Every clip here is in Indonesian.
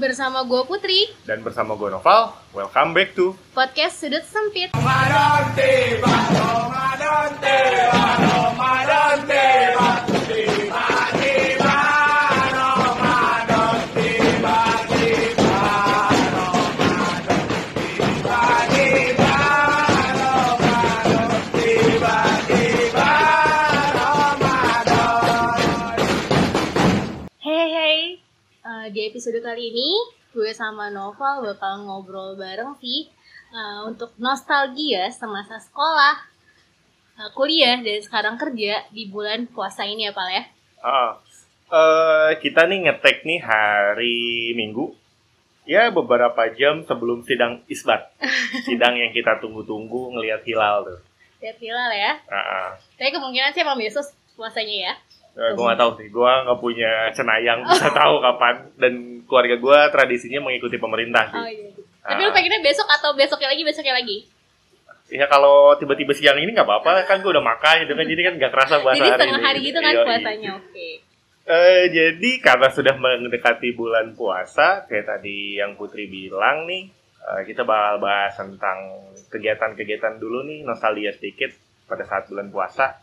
Bersama gue Putri, Dan bersama gue Noval, welcome back to podcast Sudut Sempit. Hey episode kali ini gue sama Noval bakal ngobrol bareng sih eh, untuk nostalgia semasa sekolah, eh, kuliah dan sekarang kerja di bulan puasa ini ya Pal ya. Ah, eh, kita nih ngetek nih hari Minggu. Ya beberapa jam sebelum sidang isbat. sidang yang kita tunggu-tunggu ngelihat hilal tuh. Lihat hilal ya. Ah, ah. Tapi kemungkinan sih emang besok puasanya ya. Eh, gue gak tahu sih, gue nggak punya cenayang bisa tahu kapan. Dan keluarga gue tradisinya mengikuti pemerintah Oh sih. iya. Tapi lu Ah. pengennya besok atau besoknya lagi besoknya lagi? Ya kalau tiba-tiba siang ini nggak apa-apa, kan gue udah makan gitu kan, jadi kan nggak kerasa puasa Jadi hari setengah ini. hari gitu kan puasanya. Oke. Eh, jadi karena sudah mendekati bulan puasa, kayak tadi yang Putri bilang nih, eh, kita bakal bahas tentang kegiatan-kegiatan dulu nih, nostalgia sedikit pada saat bulan puasa.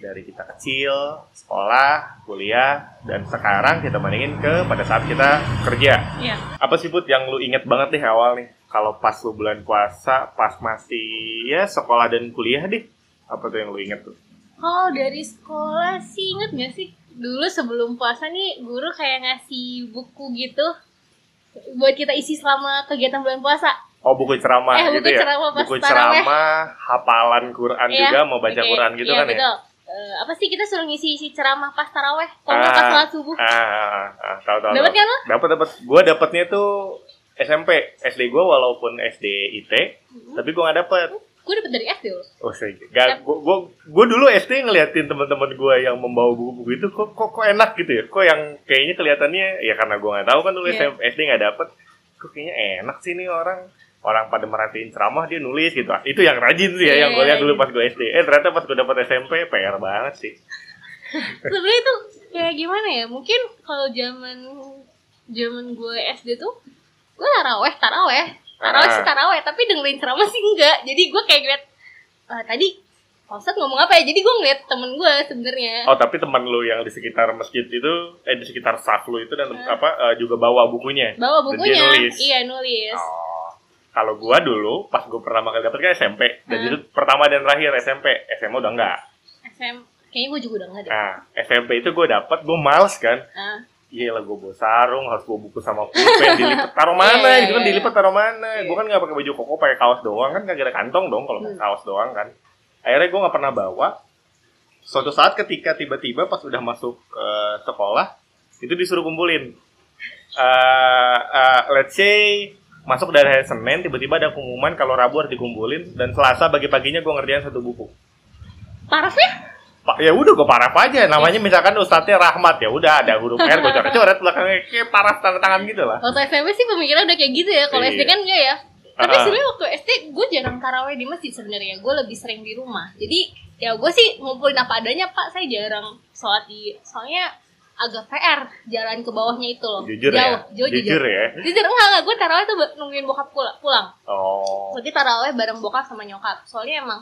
Dari kita kecil, sekolah, kuliah, dan sekarang kita bandingin ke pada saat kita kerja. Iya. Apa sih Put yang lu inget banget deh awal nih? Kalau pas lu bulan puasa, pas masih ya sekolah dan kuliah deh. Apa tuh yang lu inget tuh? Oh dari sekolah sih inget gak sih? Dulu sebelum puasa nih guru kayak ngasih buku gitu buat kita isi selama kegiatan bulan puasa. Oh buku ceramah Eh, gitu buku ya? ceramah buku taraweh. ceramah, hafalan Quran Iya, juga, mau baca oke. Quran gitu Iya, kan ya? Eh, apa sih kita suruh ngisi isi ceramah pas taraweh kalau Ah, pas sholat subuh? Ah, ah, ah, tahu tahu. Dapat kan lo? Dapat dapat. Gua dapatnya tuh SMP, SD gua walaupun SD IT, Mm-hmm. tapi gua nggak dapet. Gue dapet dari SD loh. Oh, saya gak, gua, gua, gua dulu SD ngeliatin teman-teman gua yang membawa buku-buku itu kok, kok kok enak gitu ya. Kok yang kayaknya kelihatannya ya karena gua nggak tahu kan dulu Iya. SMP SD nggak dapet. Kok kayaknya enak sih nih orang. Orang pada merhatiin ceramah dia nulis gitu. Itu yang rajin sih ya yang gue lihat dulu pas gue SD. Eh ternyata pas gue dapet SMP PR banget sih. Sebenarnya itu kayak gimana ya? Mungkin kalau zaman zaman gue SD tuh gue taraweh taraweh taraweh Ah. sih taraweh tapi dengerin ceramah sih enggak jadi gue kayak ngeliat "Ah, tadi Pak Ustadz ngomong apa ya jadi gue ngeliat temen gue sebenarnya Oh tapi teman lu yang di sekitar masjid itu, eh di sekitar saf lu itu dan Hah? apa eh, juga bawa bukunya. bawa bukunya nulis. iya nulis Oh. Kalau gua dulu pas gua pertama kali dapet kan SMP dan Hah? itu pertama dan terakhir SMP. SMA udah enggak. SM kayaknya gue juga udah nggak deh Nah SMP itu gua dapet, gua males kan. Ah, Iya lah gua bawa sarung, harus bawa buku sama pulpen, dilipat taruh mana Iya, iya, gitu kan iya. dilipat taruh mana. Iya. Gua kan nggak pakai baju koko, pakai kaos doang kan kagak ada kantong dong kalau Hmm. kaos doang kan. Akhirnya gua nggak pernah bawa. Suatu saat ketika tiba-tiba pas udah masuk ke sekolah itu disuruh kumpulin. Eh, eh, let's say masuk dari hari Senin tiba-tiba ada pengumuman kalau Rabu harus dikumpulin dan Selasa pagi-paginya gue ngerjain satu buku. parafnya Pak ya udah gue paraf aja namanya misalkan ustadznya Rahmat ya udah ada huruf R gue coret-coret belakangnya kayak paraf tanda tangan gitu lah. waktu SMP sih pemikiran udah kayak gitu ya kalau Iya. SD kan enggak ya tapi Ah. sebenarnya waktu SD gue jarang taraweh di masjid sebenarnya gue lebih sering di rumah jadi ya gue sih ngumpulin apa adanya pak saya jarang sholat di soalnya agak PR jalan ke bawahnya itu loh. Jujur jauh ya, jauh jujur. Jujur ya. jujur enggak enggak. Gue taraweh tuh nungguin bokap pulang. Oh. berarti taraweh bareng bokap sama nyokap. Soalnya emang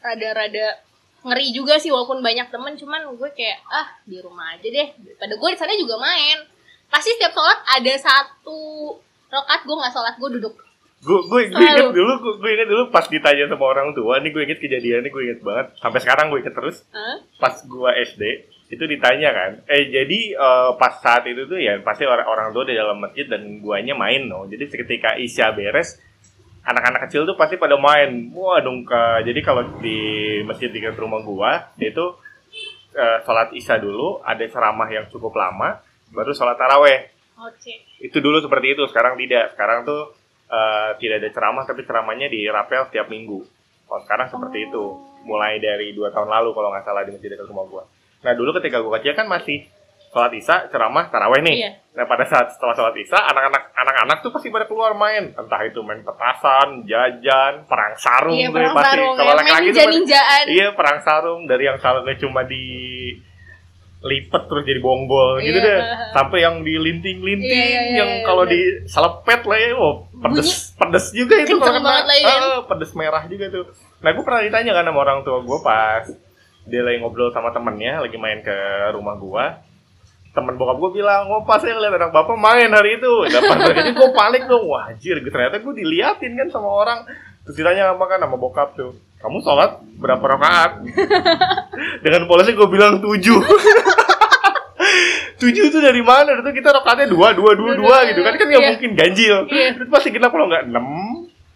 rada-rada ngeri juga sih walaupun banyak temen cuman gue kayak ah di rumah aja deh. Pada gue di sana juga main. Pasti setiap sholat ada satu rokat gue nggak sholat gue duduk. Gue gue gue inget dulu gue, gue inget dulu pas ditanya sama orang tua nih gue inget kejadiannya gue inget banget. Sampai sekarang gue inget terus. Hah? pas gue SD itu ditanya kan. Eh jadi eh, pas saat itu tuh ya pasti orang orang tua di dalam masjid dan guanya main no. Jadi ketika isya beres anak-anak kecil tuh pasti pada main. Wah dong Kak. jadi kalau di masjid di rumah gua itu eh, sholat isya dulu ada ceramah yang cukup lama baru sholat taraweh. Oke. itu dulu seperti itu sekarang tidak. Sekarang tuh eh, tidak ada ceramah tapi ceramahnya di rapel setiap minggu. Kalau sekarang seperti itu. Mulai dari dua tahun lalu kalau nggak salah di masjid dekat rumah gua nah dulu ketika gua kecil kan masih sholat isya ceramah taraweh nih Iya. nah pada saat setelah sholat isya anak-anak anak-anak tuh pasti pada keluar main entah itu main petasan jajan perang sarung Iya, tuh perang pasti sarung kalau ya, laki-laki ninja-ninjaan. iya perang sarung dari yang sarungnya cuma di lipet terus jadi bonggol gitu Iya. deh sampai yang dilinting-linting Iya, iya, iya, yang iya, kalau di selepet lah ya oh, pedes pedes juga itu kalau kan. Ah, pedes merah juga tuh nah gue pernah ditanya kan sama orang tua gue pas dia lagi ngobrol sama temennya lagi main ke rumah gue temen bokap gue bilang, oh pas saya ngeliat anak bapak main hari itu. Dapat jadi gue panik dong, wah anjir, ternyata gue diliatin kan sama orang. Terus ditanya apa kan sama bokap tuh, kamu sholat berapa rakaat? Dengan polosnya gue bilang tujuh. tujuh itu dari mana? Itu kita rakaatnya dua, dua, dua, dua gitu kan? Kan nggak Iya. mungkin ganjil. Iya. Itu pasti genap kalau nggak enam,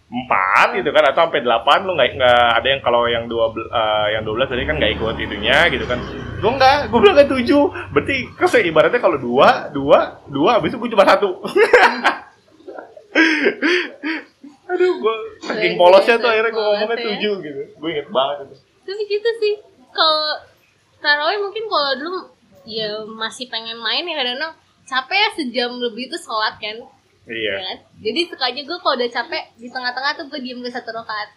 empat gitu kan atau sampai delapan lo nggak nggak ada yang kalau yang dua eh, yang dua belas tadi kan nggak ikut itunya gitu kan. Gue nggak gue bilang kan tujuh berarti kan saya ibaratnya kalau dua dua dua habis itu gue cuma satu. Aduh gue saking polosnya tuh akhirnya gue ngomongnya ya. tujuh gitu. Gue inget banget itu. Tapi gitu sih kalau tarawih mungkin kalau dulu ya masih pengen main ya kadang-kadang capek ya sejam lebih itu sholat kan iya. Ya kan? jadi sukanya gue kalau udah capek di tengah-tengah tuh gue diem ke satu rakaat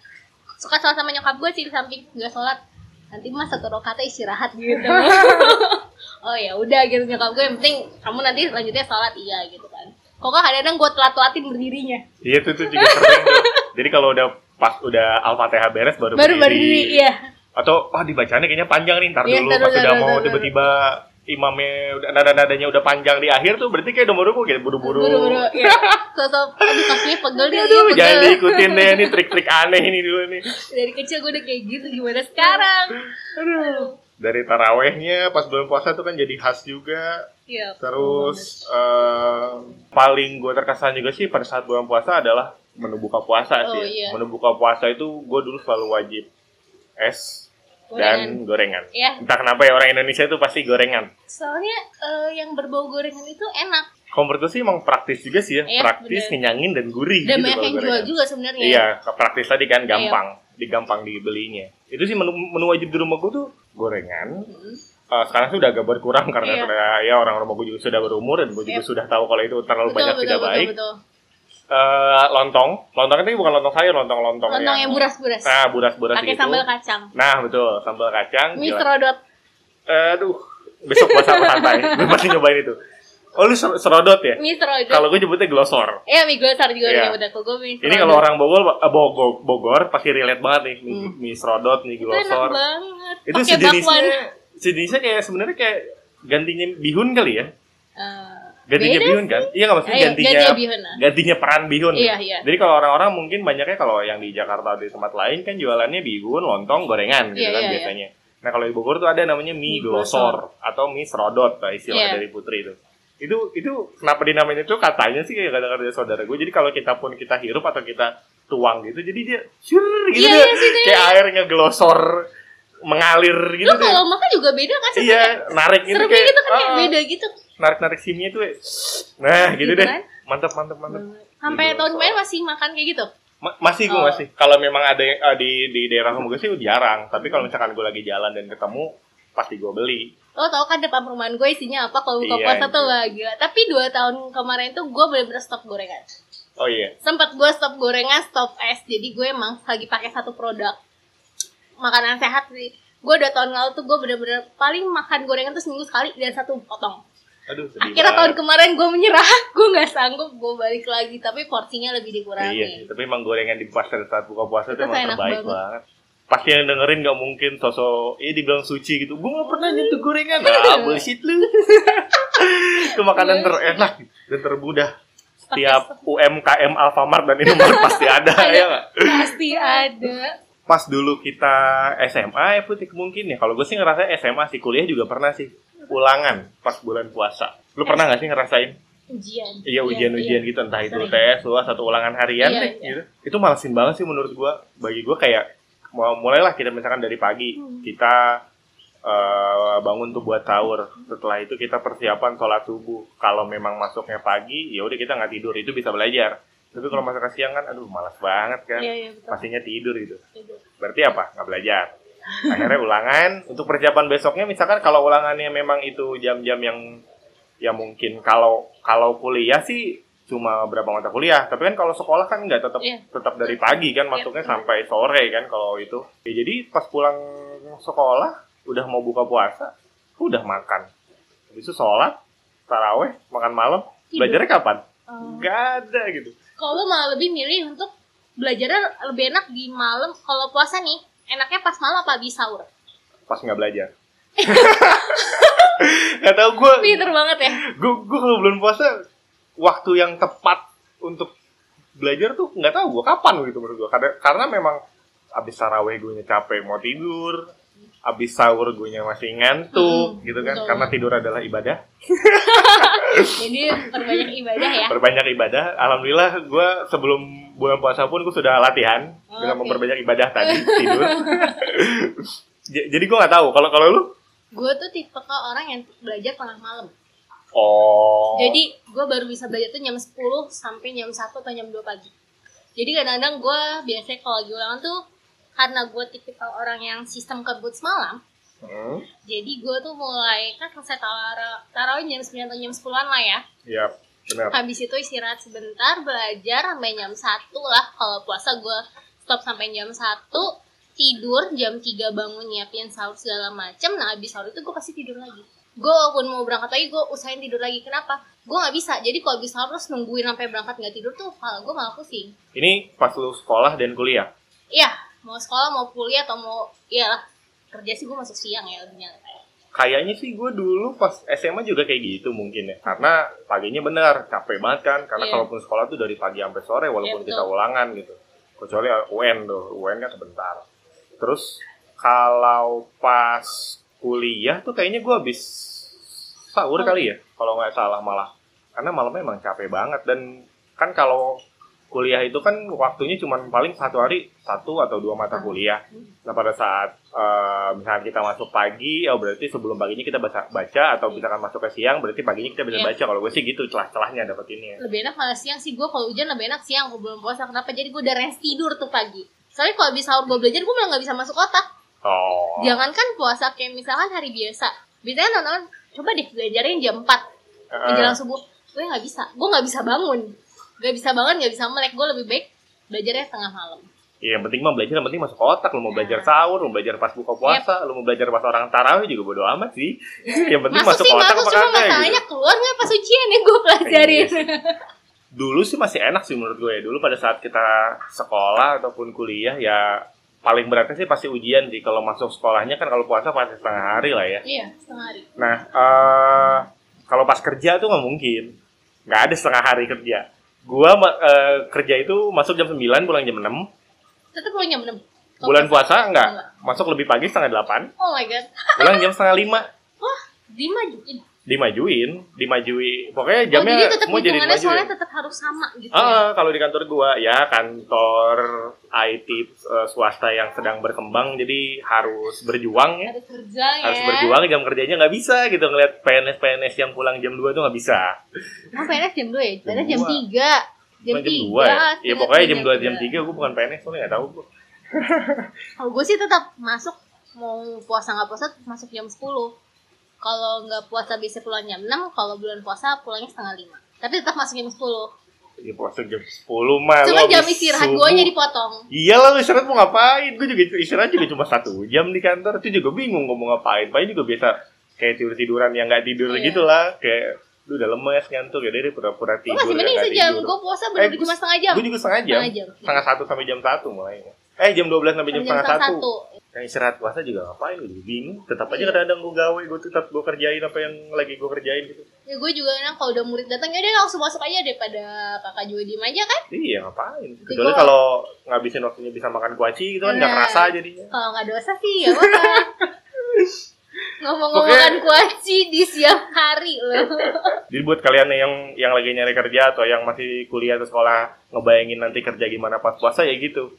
suka sholat sama nyokap gue sih di samping nggak sholat. Nanti mas satu rakaatnya istirahat gitu. Oh ya udah gitu nyokap gue. Yang penting kamu nanti selanjutnya sholat. Iya gitu kan. Kok kadang-kadang gue telat-telatin berdirinya? Iya tuh tuh juga sering jadi kalau udah pas udah al-fatihah beres baru baru berdiri. iya. Atau wah dibacanya kayaknya panjang nih ntar Iya, dulu ntar pas dulu, udah ntar mau tiba-tiba imamnya udah nada-nadanya udah panjang di akhir tuh berarti kayak gue kayak buru-buru buru-buru ya sosok aduh kakinya pegel nih aduh iya, jangan pegel. diikutin deh ini trik-trik aneh ini dulu nih dari kecil gue udah kayak gitu gimana sekarang aduh dari tarawehnya pas bulan puasa tuh kan jadi khas juga Iya. terus eh, paling gue terkesan juga sih pada saat bulan puasa adalah menu buka puasa Oh, sih ya. iya. menu buka puasa itu gue dulu selalu wajib es dan gorengan ya entah kenapa ya orang Indonesia itu pasti gorengan soalnya eh, yang berbau gorengan itu enak Kalau menurut gue sih emang praktis juga sih ya, Iya, praktis, bener. dan gurih dan gitu banyak yang jual gorengan. juga sebenarnya Iya, praktis tadi kan gampang, digampang dibelinya. Itu sih menu, menu wajib di rumah gue tuh gorengan. Hmm. Eh, sekarang sih udah agak berkurang karena Iya. sudah ya orang rumah gue juga sudah berumur dan gue juga Iya. sudah tahu kalau itu terlalu banyak tidak baik. betul. Eh, lontong, lontong itu bukan lontong sayur, lontong lontong, lontong yang buras-buras Nah, buras-buras pakai gitu. sambal kacang Nah, betul, sambal kacang. mie gila. serodot Aduh, besok puasa aku santai. gue pasti nyobain itu. Oh, lu ser- serodot ya? mie serodot Kalau gue nyebutnya glosor. Iya mie glosor juga Iya. yeah. udah kok gue mie Ini kalau orang Bogor, eh, Bogor, Bogor pasti relate banget nih mie, Hmm. mie serodot, mie itu enak glosor. banget Itu pakai bakwan sejenisnya, sejenisnya kayak sebenarnya kayak gantinya bihun kali ya? Eh, Gantinya beda bihun kan? Iya nggak maksudnya Ayo, gantinya gantinya bihun, ah. gantinya peran bihun. Iya, iya. Jadi kalau orang-orang mungkin banyaknya kalau yang di Jakarta atau di tempat lain kan jualannya bihun, lontong, gorengan gitu Iya, kan iya, biasanya. Nah kalau di Bogor tuh ada namanya mie, Mie glosor atau mie serodot lah istilah Iya. dari Putri itu. Itu itu kenapa dinamain itu katanya sih kayak kata-kata dari saudara gue. Jadi kalau kita pun kita hirup atau kita tuang gitu, jadi dia syur gitu Iya, deh. iya sih, iya. kayak air ngeglosor mengalir gitu deh. kalau makan juga beda kan sih Iya, narik gitu serumnya kayak gitu kan kayak ah, beda gitu narik-narik simnya tuh. eh, Nah, gitu, Gitu deh. kan? Mantap, mantap, mantap. sampai Mie tahun kemarin masih makan kayak gitu Ma- masih gue Oh. masih. Kalau memang ada yang eh, di di daerah rumah gue sih jarang. Tapi kalau misalkan gue lagi jalan dan ketemu, pasti gue beli. lo tau kan depan perumahan gue isinya apa kalau buka Iya, puasa tuh iya. wah gila tapi dua tahun kemarin tuh gue bener-bener stop gorengan Oh iya. sempat gue stop gorengan stop es jadi gue emang lagi pakai satu produk makanan sehat sih gue udah tahun lalu tuh gue bener-bener paling makan gorengan tuh seminggu sekali dan satu potong Aduh, sedih akhirnya tahun kemarin gue menyerah gue nggak sanggup gue balik lagi tapi porsinya lebih dikurangi Iya, tapi emang gorengan di pasar saat buka puasa itu Itu emang terbaik banget. banget. Pasti yang dengerin gak mungkin sosok, iya dibilang suci gitu. Gue gak pernah nyentuh gorengan. Ah, bullshit lu. itu makanan terenak dan termudah. Setiap UMKM Alfamart dan Indomaret pasti ada, ya pasti ada pas dulu kita SMA ya putih mungkin ya kalau gue sih ngerasa SMA sih kuliah juga pernah sih ulangan pas bulan puasa. Lu pernah nggak sih ngerasain? Ujian. Iya ujian-ujian gitu. Entah itu tes lu satu ulangan harian Iya, deh iya. gitu. Itu malesin banget sih menurut gue bagi gue kayak mau mulailah kita misalkan dari pagi. Hmm. kita eh, bangun tuh buat sahur. Setelah itu kita persiapan sholat subuh. Kalau memang masuknya pagi ya udah kita nggak tidur. Itu bisa belajar. Tapi kalau masuk ke siang kan aduh malas banget kan. Iya iya betul. Pastinya tidur gitu. Tidur. Berarti apa? Nggak belajar. Akhirnya ulangan. Untuk persiapan besoknya, misalkan kalau ulangannya memang itu jam-jam yang ya mungkin kalau kalau kuliah sih cuma berapa mata kuliah. Tapi kan kalau sekolah kan nggak tetap Iya. tetap dari pagi kan masuknya benar. sampai sore kan kalau itu. Ya, jadi pas pulang sekolah udah mau buka puasa, udah makan. habis itu sholat taraweh makan malam Tidur. belajarnya kapan Oh. nggak ada gitu Kalau malah lebih milih untuk belajarnya lebih enak di malam. Kalau puasa nih, enaknya pas malam apa habis sahur? pas nggak belajar nggak tahu gue Pinter banget ya. gue gue kalau bulan puasa waktu yang tepat untuk belajar tuh nggak tahu gue kapan gitu menurut gue karena karena memang abis taraweh gue capek mau tidur abis sahur gue masih ngantuk Hmm, gitu kan betul. karena tidur adalah ibadah Jadi perbanyak ibadah ya. berbanyak ibadah alhamdulillah gue sebelum bulan puasa pun gue sudah latihan dengan Oke. memperbanyak ibadah tadi tidur jadi gue nggak tahu kalau kalau lu Gue tuh tipe ke orang yang belajar tengah malam. oh Jadi gue baru bisa belajar tuh jam 10 sampai jam 1 atau jam 2 pagi. Jadi kadang-kadang gue biasanya kalau lagi ulangan tuh karena gue tipikal orang yang sistem kebut semalam, Hmm, jadi gue tuh mulai kan selesai tara- tarawih jam 9 atau jam 10-an lah ya. ya benar Habis itu istirahat sebentar, belajar sampai jam 1 lah. Kalau puasa gue stop sampai jam 1, tidur jam 3 bangun nyiapin sahur segala macem. Nah habis sahur itu gue pasti tidur lagi. Gue walaupun mau berangkat lagi, gue usahain tidur lagi. Kenapa? Gue nggak bisa. Jadi kalau habis sahur terus nungguin sampai berangkat nggak tidur tuh, kepala gue malah pusing. ini pas lu sekolah dan kuliah Iya, mau sekolah, mau kuliah, atau mau... Iyalah, kerja sih gue masuk siang ya. lebih nyantai. Kayaknya sih gue dulu pas SMA juga kayak gitu mungkin ya. Karena paginya benar capek banget kan. Karena Iya. kalaupun sekolah tuh dari pagi sampai sore walaupun Iya, kita ulangan gitu. Kecuali UN tuh, UN kan sebentar. Terus kalau pas kuliah tuh kayaknya gue habis sahur Oh. kali ya. Kalau nggak salah malah. Karena malamnya emang capek banget dan kan kalau kuliah itu kan waktunya cuma paling satu hari satu atau dua mata kuliah. Nah pada saat eh, misalnya kita masuk pagi, ya berarti sebelum paginya kita baca, baca atau misalkan masuk ke siang, berarti paginya kita bisa Iya. baca. Kalau gue sih gitu celah-celahnya dapat ini. lebih enak malah siang sih. Gue kalau hujan lebih enak siang gue belum puasa. Kenapa? Jadi gue udah rest tidur tuh pagi. Soalnya kalau habis sahur gue belajar gue malah nggak bisa masuk otak. Oh. jangankan puasa kayak misalkan hari biasa. Biasanya teman-teman coba deh belajarin jam 4 Eh, menjelang subuh. Gue nggak bisa. Gue nggak bisa bangun nggak bisa banget nggak bisa melek gue lebih baik belajarnya tengah malam Iya, yang penting mah belajar, yang penting masuk otak. Lu mau belajar sahur, lu mau belajar pas buka puasa, lu mau belajar pas orang tarawih juga bodo amat sih. Yang penting masuk masuk, sih otak masuk apa cuma kagak masalahnya gitu. keluar nggak pas ujian yang gue pelajarin Dulu sih masih enak sih menurut gue ya. Dulu pada saat kita sekolah ataupun kuliah ya paling beratnya sih pasti ujian sih. Kalau masuk sekolahnya kan kalau puasa pasti setengah hari lah ya. iya setengah hari Nah, eh kalau pas kerja tuh nggak mungkin. Nggak ada setengah hari kerja. Gua eh, kerja itu masuk jam 9, pulang jam 6. tetap lo jam enam Kalau Bulan puasa- puasa enggak. Enggak. Masuk lebih pagi setengah 8. oh my god Pulang jam setengah 5. wah dimajuin Dimajuin, dimajui. Pokoknya oh, jamnya jadi tetap semua jadi dimajuin. soalnya tetap harus sama gitu ya? Ah, kalau di kantor gua ya kantor IT eh, swasta yang sedang berkembang jadi harus berjuang ya. harus kerja ya Harus berjuang jam kerjanya nggak bisa gitu ngeliat PNS PNS yang pulang jam 2 tuh nggak bisa. Emang PNS jam 2 ya? Jam PNS jam dua. 3 Jam Bukan 3 2 ya. Ya pokoknya jam 2 jam 3 gua bukan PNS soalnya nggak tahu gua. Kalau gue sih tetap masuk Mau puasa nggak puasa masuk jam 10 Kalau nggak puasa bisa pulang jam 6 Kalau bulan puasa pulangnya setengah 5 Tapi tetap masuk jam 10 Ya puasa jam 10 mah. Cuma lu jam istirahat gue aja dipotong Iya lah lu istirahat mau ngapain? Gue juga istirahat juga cuma satu jam di kantor. Itu juga bingung mau ngapain. Paling juga biasa kayak tidur tiduran yang nggak tidur Iya. gitu lah. Kayak lu udah lemes ngantuk ya deh pura-pura Gue tidur. masih mending sejam. Gue puasa Eh, bener gua- cuma setengah jam Gue juga setengah jam. Setengah jam. Setengah satu sampai jam satu mulai. Eh jam 12 sampai jam Jam setengah satu. Yang istirahat puasa juga ngapain? Gue bingung. Tetap aja Iya. kadang-kadang gue gawe, gue tetap gue kerjain apa yang lagi gue kerjain gitu. Ya gue juga enak kalau udah murid datang ya deh langsung masuk aja daripada kakak juga diem aja kan Iya ngapain? Kecuali gua- kalau ngabisin waktunya bisa makan kuaci gitu kan nggak Nah. kerasa jadinya. Kalau nggak dosa sih ya apa Ngomong-ngomongan kuaci di siang hari loh Jadi buat kalian yang yang lagi nyari kerja atau yang masih kuliah atau sekolah ngebayangin nanti kerja gimana pas puasa ya gitu.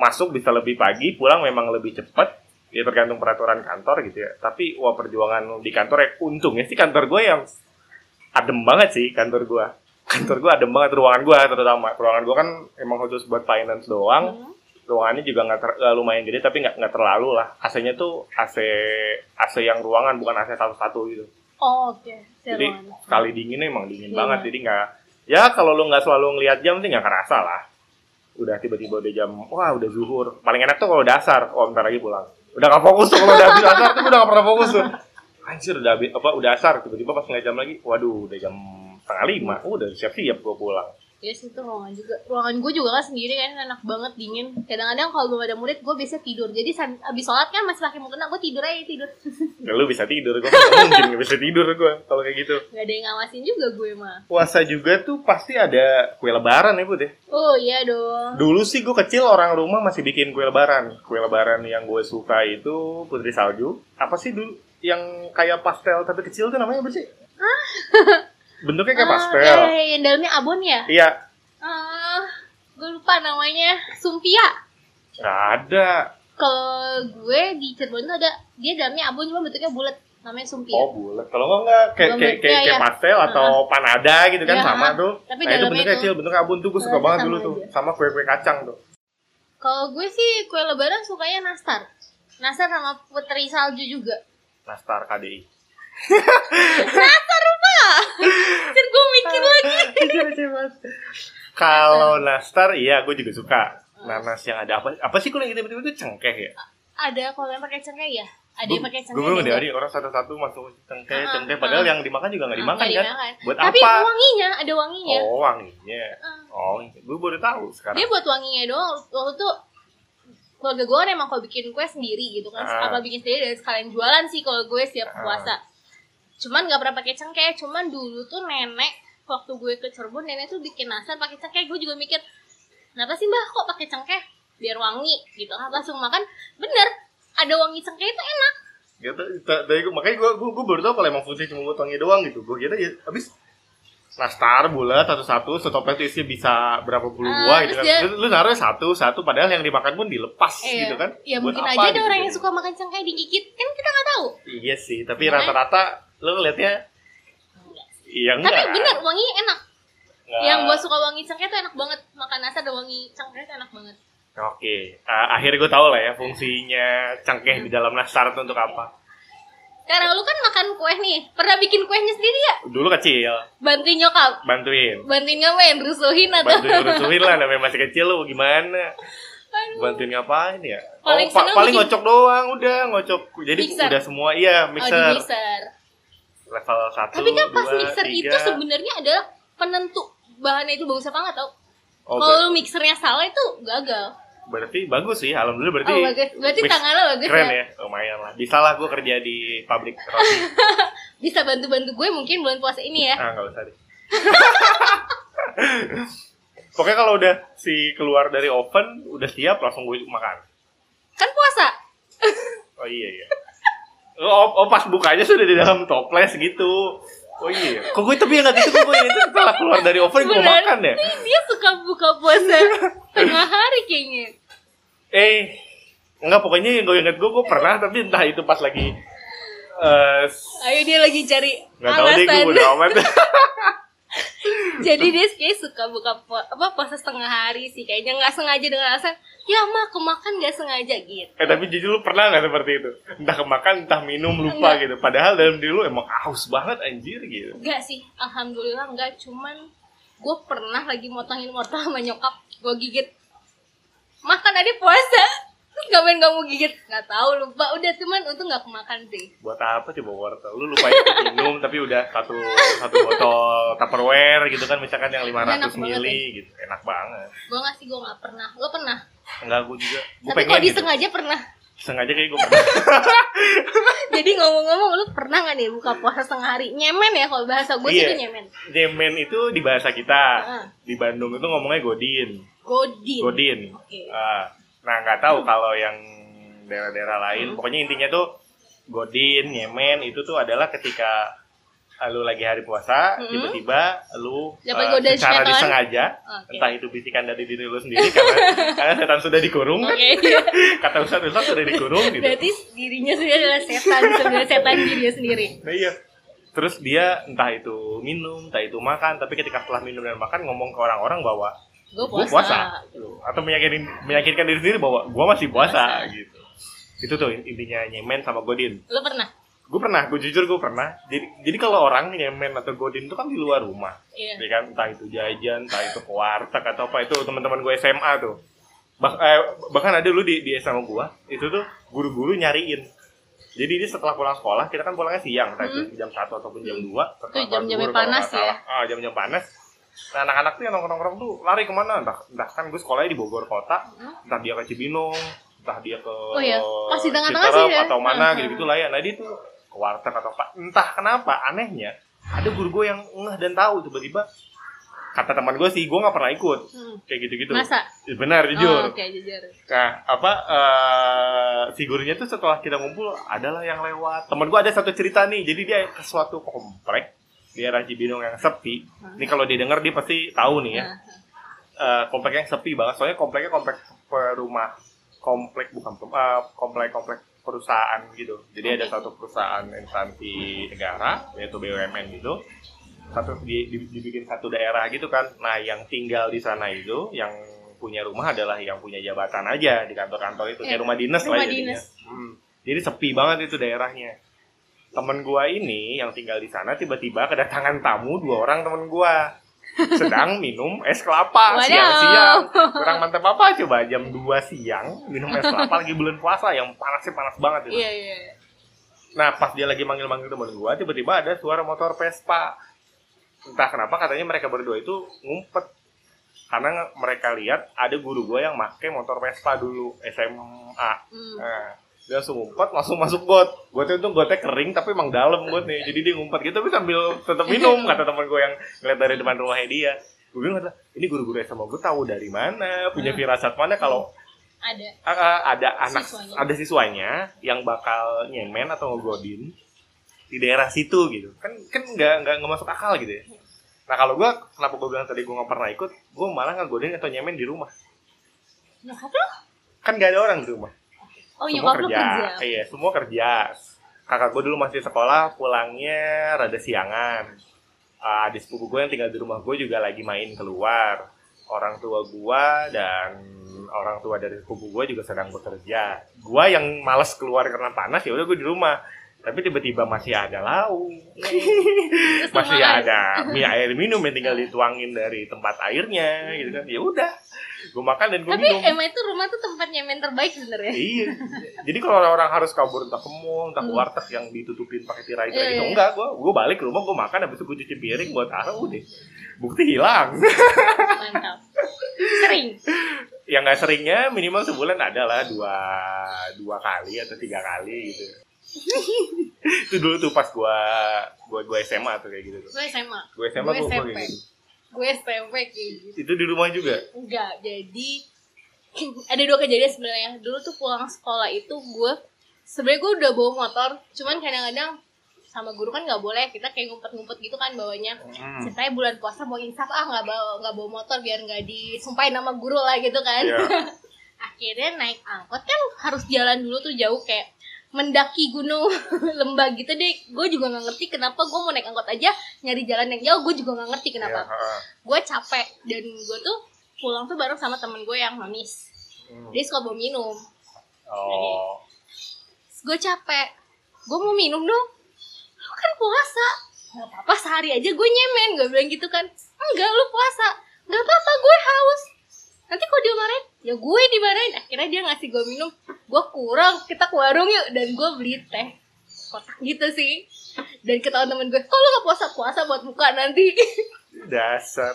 Masuk bisa lebih pagi, pulang memang lebih cepat. Ya tergantung peraturan kantor gitu ya. Tapi wah perjuangan di kantor ya untungnya sih kantor gue yang adem banget sih kantor gue. Kantor gue adem banget ruangan gue terutama. Ruangan gue kan emang khusus buat finance doang. Hmm. Ruangannya juga nggak ter- eh, lumayan gede tapi nggak nggak terlalu lah. AC-nya tuh AC AC yang ruangan bukan AC satu-satu gitu. Oh, oke. Jadi Seruan. sekali dinginnya emang dingin Iya. banget. Jadi nggak ya kalau lu nggak selalu ngelihat jam sih nggak kerasa lah. Udah tiba-tiba udah jam wah udah zuhur. Paling enak tuh kalau udah asar. Oh bentar lagi pulang. Udah nggak fokus tuh kalau udah habis asar tuh udah nggak pernah fokus tuh. anjir udah habi- apa udah asar tiba-tiba pas nggak jam lagi waduh udah jam setengah lima udah siap-siap gue pulang Ya sih itu ruangan juga. Ruangan gue juga kan sendiri kan enak banget dingin. Kadang-kadang kalau belum ada murid gue biasa tidur. Jadi abis sholat kan masih pakai mukena gue tidur aja tidur. ya, lu bisa tidur gue mungkin nggak bisa tidur gue kalau kayak gitu Gak ada yang ngawasin juga gue mah. puasa juga tuh pasti ada kue lebaran ya bu deh Oh iya dong. dulu sih gue kecil orang rumah masih bikin kue lebaran kue lebaran yang gue suka itu putri salju apa sih dulu yang kayak pastel tapi kecil tuh namanya apa sih bentuknya kayak Ah, pastel iya, iya, yang dalamnya abon ya? iya Ah, gue lupa namanya. Sumpia. nggak ada Kalau gue di Cirebon tuh ada dia dalamnya abon cuma bentuknya bulat. Namanya sumpia. Oh bulat. Kalau nggak nggak kayak kayak kayak, iya, kayak iya. pastel atau panada gitu kan Iya, sama tuh. Tapi nah itu bentuknya itu- kecil, bentuknya abun tuh gue suka banget dulu tuh. aja. Sama kue kue kacang tuh. Kalau gue sih kue lebaran sukanya nastar. Nastar sama putri salju juga. Nastar KDI. Kan gue mikir lagi. Kalau nastar iya gue juga suka. Nanas yang ada apa? Apa sih kalau yang tiba-tiba itu cengkeh ya? Ada kalau yang pakai cengkeh ya? Ada yang pakai Gue cengkeh. ada deh, yang Adi, orang satu-satu masuk cengkeh, Ah, cengkeh. ah, Padahal ah. yang dimakan juga nggak Ah, dimakan kan? Buat Tapi apa? wanginya, ada wanginya. Oh wanginya. Ah. Oh, gue baru tahu sekarang. Dia buat wanginya doang. Waktu itu keluarga gue kan emang kalau bikin kue sendiri gitu kan. Ah. Apa bikin sendiri dan sekalian jualan sih kalau gue siap Ah. puasa. Cuman nggak pernah pakai cengkeh. Cuman dulu tuh nenek waktu gue ke Cirebon nenek tuh bikin nasar pakai cengkeh. Gue juga mikir, kenapa sih mbak kok pakai cengkeh? Biar wangi gitu. kan. Langsung makan, bener. Ada wangi cengkeh itu enak. gitu dari gua- makanya gue gue, baru tahu kalau emang fungsi cuma buat wangi doang gitu gue kira ya habis nastar bulat satu satu setoples itu isinya bisa berapa puluh Ah, buah gitu terus kan dia- lu, lu naruh satu satu padahal yang dimakan pun dilepas Eh, gitu kan Ya Buat mungkin apa aja ada gitu orang yang jadi? suka makan cengkeh digigit. Kan kita nggak tahu. iya sih tapi rata-rata lu ngeliatnya iya enggak Tapi bener wanginya enak. Enggak. Yang gue suka wangi cengkeh tuh enak banget. Makan nasi ada wangi cengkeh tuh enak banget. oke Ah, akhirnya gue tahu lah ya fungsinya cengkeh Hmm. di dalam nastar itu untuk apa Karena lu kan makan kue nih, pernah bikin kuenya sendiri ya? dulu kecil Bantuin nyokap, bantuin bantuin ngapain, rusuhin atau? bantuin rusuhin lah namanya masih kecil lu gimana Aduh. bantuin ngapain ya Paling oh, pa- paling bikin- ngocok doang udah ngocok jadi Mixer. udah semua iya Oh, di mixer mixer. Level satu Tapi kan pas mixer itu tiga. sebenarnya adalah penentu bahannya itu bagus apa nggak tau. oh, Kalau mixernya salah itu gagal. berarti bagus sih alhamdulillah berarti oh bagus, berarti tangan lo bagus keren ya. ya lumayan lah bisa lah gue kerja di pabrik roti Bisa bantu-bantu gue mungkin bulan puasa ini ya. ah nggak usah deh pokoknya kalau udah si keluar dari oven udah siap langsung gue makan Kan puasa. oh iya iya oh, oh pas bukanya sudah di dalam toples gitu. Oh iya. Kok gue tapi yang nggak gitu kok gue itu setelah keluar dari oven gue makan ya? Dia suka buka puasa tengah hari kayaknya. eh enggak pokoknya yang gue inget gue gue pernah tapi entah itu pas lagi eh Ayo dia lagi cari nggak tahu deh gue udah amat Jadi dia kayak suka buka apa puasa setengah hari sih. Kayaknya nggak sengaja dengan alasan ya mah kemakan nggak sengaja gitu. eh tapi jujur lu pernah nggak seperti itu? Entah kemakan entah minum lupa Enggak. gitu. Padahal dalam diri lu emang haus banget anjir gitu. Enggak sih, alhamdulillah enggak cuman gue pernah lagi motongin wortel sama nyokap. Gue gigit makan aja puasa ngapain kamu gigit? Nggak tahu lupa. Udah cuman untung nggak kemakan sih. Buat apa coba wortel lu lupa itu minum tapi udah satu satu botol tupperware gitu kan misalkan yang 500 Enak banget mili gitu. Enak banget. Gue nggak sih gue nggak pernah. Lo pernah? Enggak gue juga. Gue tapi kalau gitu. disengaja pernah? Sengaja kayak gue pernah. Jadi ngomong-ngomong lu pernah nggak nih buka puasa setengah hari? Nyemen ya kalau bahasa gue sih Iya. itu nyemen. Jemen itu di bahasa kita. Heeh. di Bandung itu ngomongnya godin. Godin. Godin. Oke. Ah, nah nggak tahu kalau yang daerah-daerah lain Hmm. pokoknya intinya tuh godin nyemen itu tuh adalah ketika ah, lu lagi hari puasa Hmm. tiba-tiba lu Dapat eh, godaan secara setan. disengaja Oke. entah itu bisikan dari diri lu sendiri karena karena setan sudah dikurung kan Oke, iya. kata ustadz ustadz sudah dikurung gitu berarti dirinya sendiri adalah setan sebenarnya setan dirinya sendiri nah iya terus dia entah itu minum entah itu makan tapi ketika setelah minum dan makan ngomong ke orang-orang bahwa gue puasa, puasa gitu. atau meyakinkan meyakinkan diri sendiri bahwa gue masih puasa, Puasa. gitu itu tuh intinya nyemen sama godin lu pernah gue pernah gue jujur gue pernah jadi jadi kalau orang nyemen atau godin itu kan di luar rumah iya ya kan entah itu jajan entah itu ke warteg atau apa itu teman-teman gue SMA tuh bah, eh, bahkan ada dulu di di SMA gue itu tuh guru-guru nyariin Jadi dia setelah pulang sekolah, kita kan pulangnya siang, entah itu jam 1 ataupun jam 2. Itu jam-jamnya panas ya? Ah, jam-jam panas. Nah, anak-anak tuh yang nongkrong-nongkrong tuh lari ke mana? Entah, entah kan gue sekolahnya di Bogor kota, Hmm. entah dia ke Cibinong, entah dia ke Oh iya, di tengah-tengah sih ya. atau mana gitu-gitu lah ya. Nah, dia tuh ke warteg atau apa. Entah kenapa, anehnya, ada guru gue yang ngeh dan tahu tiba-tiba kata teman gue sih, gue nggak pernah ikut Hmm. kayak gitu-gitu. Masa? Benar, jujur. Oh, Oke, jujur. Nah, apa eh si gurunya tuh setelah kita ngumpul adalah yang lewat. Temen gua ada satu cerita nih. Jadi dia ke suatu komplek daerah Cibinong yang sepi. Ini kalau dia denger dia pasti tahu nih ya. Nah, Eh, komplek yang sepi banget. Soalnya kompleknya komplek perumah komplek bukan eh, komplek komplek perusahaan gitu. Jadi ada Oke. satu perusahaan instansi negara yaitu BUMN gitu. Satu di- di- dibikin satu daerah gitu kan. Nah, yang tinggal di sana itu yang punya rumah adalah yang punya jabatan aja di kantor-kantor itu Iya, kayak rumah dinas rumah lah jadinya. dinas. Hmm. Jadi sepi banget itu daerahnya. Temen gua ini yang tinggal di sana tiba-tiba kedatangan tamu dua orang temen gua sedang minum es kelapa siang-siang. Kurang mantap apa coba jam 2 siang minum es kelapa lagi bulan puasa yang panasnya panas banget itu. Iya, iya. Nah, pas dia lagi manggil-manggil temen gua, tiba-tiba ada suara motor Vespa. Entah kenapa katanya mereka berdua itu ngumpet. Karena mereka lihat ada guru gua yang make motor Vespa dulu SMA. Hmm. Nah, dia langsung ngumpet, langsung masuk got. Gotnya itu gotnya kering tapi emang dalam got nih. Jadi dia ngumpet gitu tapi sambil tetap minum kata teman gue yang ngeliat dari depan rumahnya dia. Gue bilang kata, ini guru-guru SMA gue tahu dari mana, punya firasat mana kalau Ada. Ah, ada anak Siswanya. ada siswanya yang bakal nyemen atau ngegodin di daerah situ gitu kan kan nggak nggak nggak masuk akal gitu ya nah kalau gue kenapa gue bilang tadi gue nggak pernah ikut gue malah ngegodin atau nyemen di rumah lo? kan nggak ada orang di rumah Oh, semua kerja. kerja. iya semua kerja. Kakak gue dulu masih sekolah pulangnya rada siangan. Ah, adik sepupu gue yang tinggal di rumah gue juga lagi main keluar. Orang tua gue dan orang tua dari sepupu gue juga sedang bekerja. Gue yang males keluar karena panas ya udah gue di rumah tapi tiba-tiba masih ada lauk masih ada mie air minum yang tinggal dituangin dari tempat airnya gitu kan ya udah gue makan dan gue Tapi minum emang itu rumah tuh tempat nyemen terbaik sebenarnya. Iya. Jadi kalau orang harus kabur entah ke mall, entah ke Hmm. warteg yang ditutupin pakai tirai tirai Iya, gitu, iya. enggak gua gua balik ke rumah gua makan habis itu gua cuci piring buat taruh udah. Bukti hilang. Mantap. Sering. yang nggak seringnya minimal sebulan ada lah dua dua kali atau tiga kali gitu. itu dulu tuh pas gua gua gua SMA tuh kayak gitu tuh. Gue SMA. Gua SMA Gue gua, gua SMP. kayak gitu. Gue SMP kayak gitu. Itu di rumah juga. Enggak, jadi ada dua kejadian sebenarnya. Dulu tuh pulang sekolah itu gue sebenarnya gue udah bawa motor, cuman kadang-kadang sama guru kan nggak boleh kita kayak ngumpet-ngumpet gitu kan bawanya. Hmm. Ceritanya bulan puasa mau insaf ah nggak bawa nggak bawa motor biar nggak disumpahin nama guru lah gitu kan. Iya. Akhirnya naik angkot kan harus jalan dulu tuh jauh kayak mendaki gunung lembah gitu deh. Gue juga nggak ngerti kenapa gue mau naik angkot aja nyari jalan yang jauh. Gue juga nggak ngerti kenapa. Ha. gue capek dan gue tuh pulang tuh bareng sama temen gue yang nonis Hmm. dia suka bawa minum. Oh. gue capek. Gue mau minum dong. Lu kan puasa. Nggak apa-apa sehari aja gue nyemen. Gue bilang gitu kan. Enggak lu puasa. Nggak apa-apa gue haus. Nanti kok dia marahin ya gue dimarahin. Akhirnya dia ngasih gue minum. Gue kurang. Kita ke warung yuk. Dan gue beli teh kotak gitu sih. Dan ketahuan temen gue kok lu gak puasa puasa buat buka nanti? Dasar.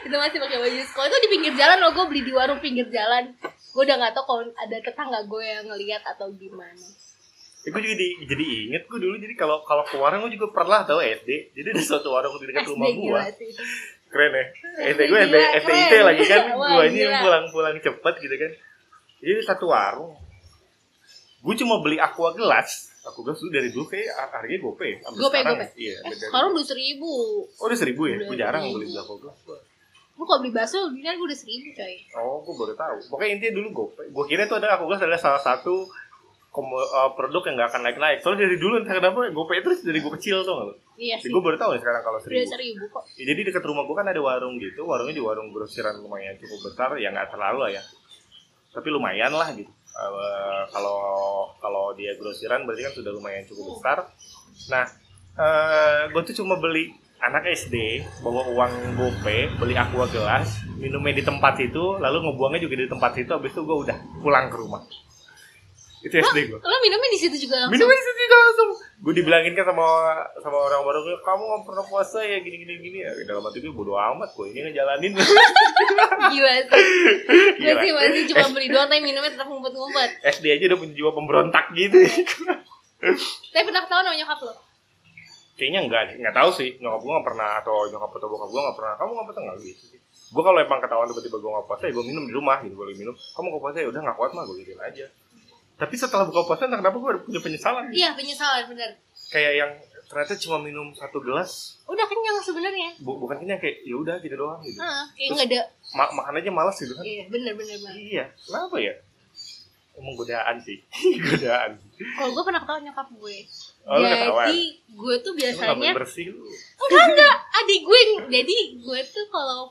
itu masih pakai baju sekolah. Itu di pinggir jalan loh. Gue beli di warung pinggir jalan. Gue udah nggak tahu kalau ada tetangga gue yang ngeliat atau gimana. Eh, gue juga di- jadi inget gue dulu. Jadi kalau kalau ke warung gue juga pernah tau SD jadi ada suatu warung di dekat rumah gue keren ya SD gue Gila, SDIT keren. lagi kan gue aja yang gila. pulang pulang cepet gitu kan jadi satu warung gue cuma beli aqua gelas aqua gelas dulu dari dulu kayak harganya gope sampai Gope, sekarang gope. ya. iya eh, sekarang udah seribu oh udah seribu ya gue jarang beli aqua gelas gua. lu kalau beli bakso kan gue udah seribu coy oh gue baru tahu pokoknya intinya dulu gope gue kira itu ada aqua gelas adalah salah satu komo- eh, produk yang gak akan naik naik soalnya dari dulu entah kenapa gope itu dari gue kecil tuh nggak iya sih. gue baru tahu nih sekarang kalau udah seribu seribu kok. Ya, jadi dekat rumah gua kan ada warung gitu, warungnya di warung grosiran lumayan cukup besar, ya nggak terlalu lah ya, tapi lumayan lah gitu. Eh, kalau kalau dia grosiran berarti kan sudah lumayan cukup besar. Nah, eh gue tuh cuma beli anak SD bawa uang gope, beli aqua gelas, minumnya di tempat itu, lalu ngebuangnya juga di tempat itu, habis itu gue udah pulang ke rumah. Itu SD gue. Lo minumnya di situ juga langsung. Minumnya di situ juga langsung. Gue dibilangin kan sama sama orang baru gue, kamu nggak pernah puasa ya gini gini gini ya. Dalam hati gue bodo amat gue ini ngejalanin. Gila sih. Gila. Masih masih cuma beli doang tapi minumnya tetap ngumpet-ngumpet. SD aja udah punya jiwa pemberontak gitu. Tapi pernah ketahuan sama nyokap lo? Kayaknya enggak, enggak tahu sih. Nyokap gue nggak pernah atau nyokap atau bokap gue nggak pernah. Kamu nggak puasa nggak gitu. Gue kalau emang ketahuan tiba-tiba gue nggak puasa, ya gue minum di rumah gitu. Gue minum. Kamu nggak puasa ya udah nggak kuat mah gue gituin aja. Tapi setelah buka puasa, entah kenapa gue punya penyesalan. Iya penyesalan bener. Kayak yang ternyata cuma minum satu gelas, Udah kenyang sebenarnya. bu- bukan kenyang kayak ya udah gitu doang gitu. Heeh, kayak Terus- nggak ada. Ma- makan aja malas gitu kan. Iya bener bener banget. Iya, kenapa ya? Emang godaan sih, godaan. Kalau gue pernah ketahuan nyokap gue. Oh, jadi gue tuh biasanya bersih lu. enggak enggak adik gue jadi gue tuh kalau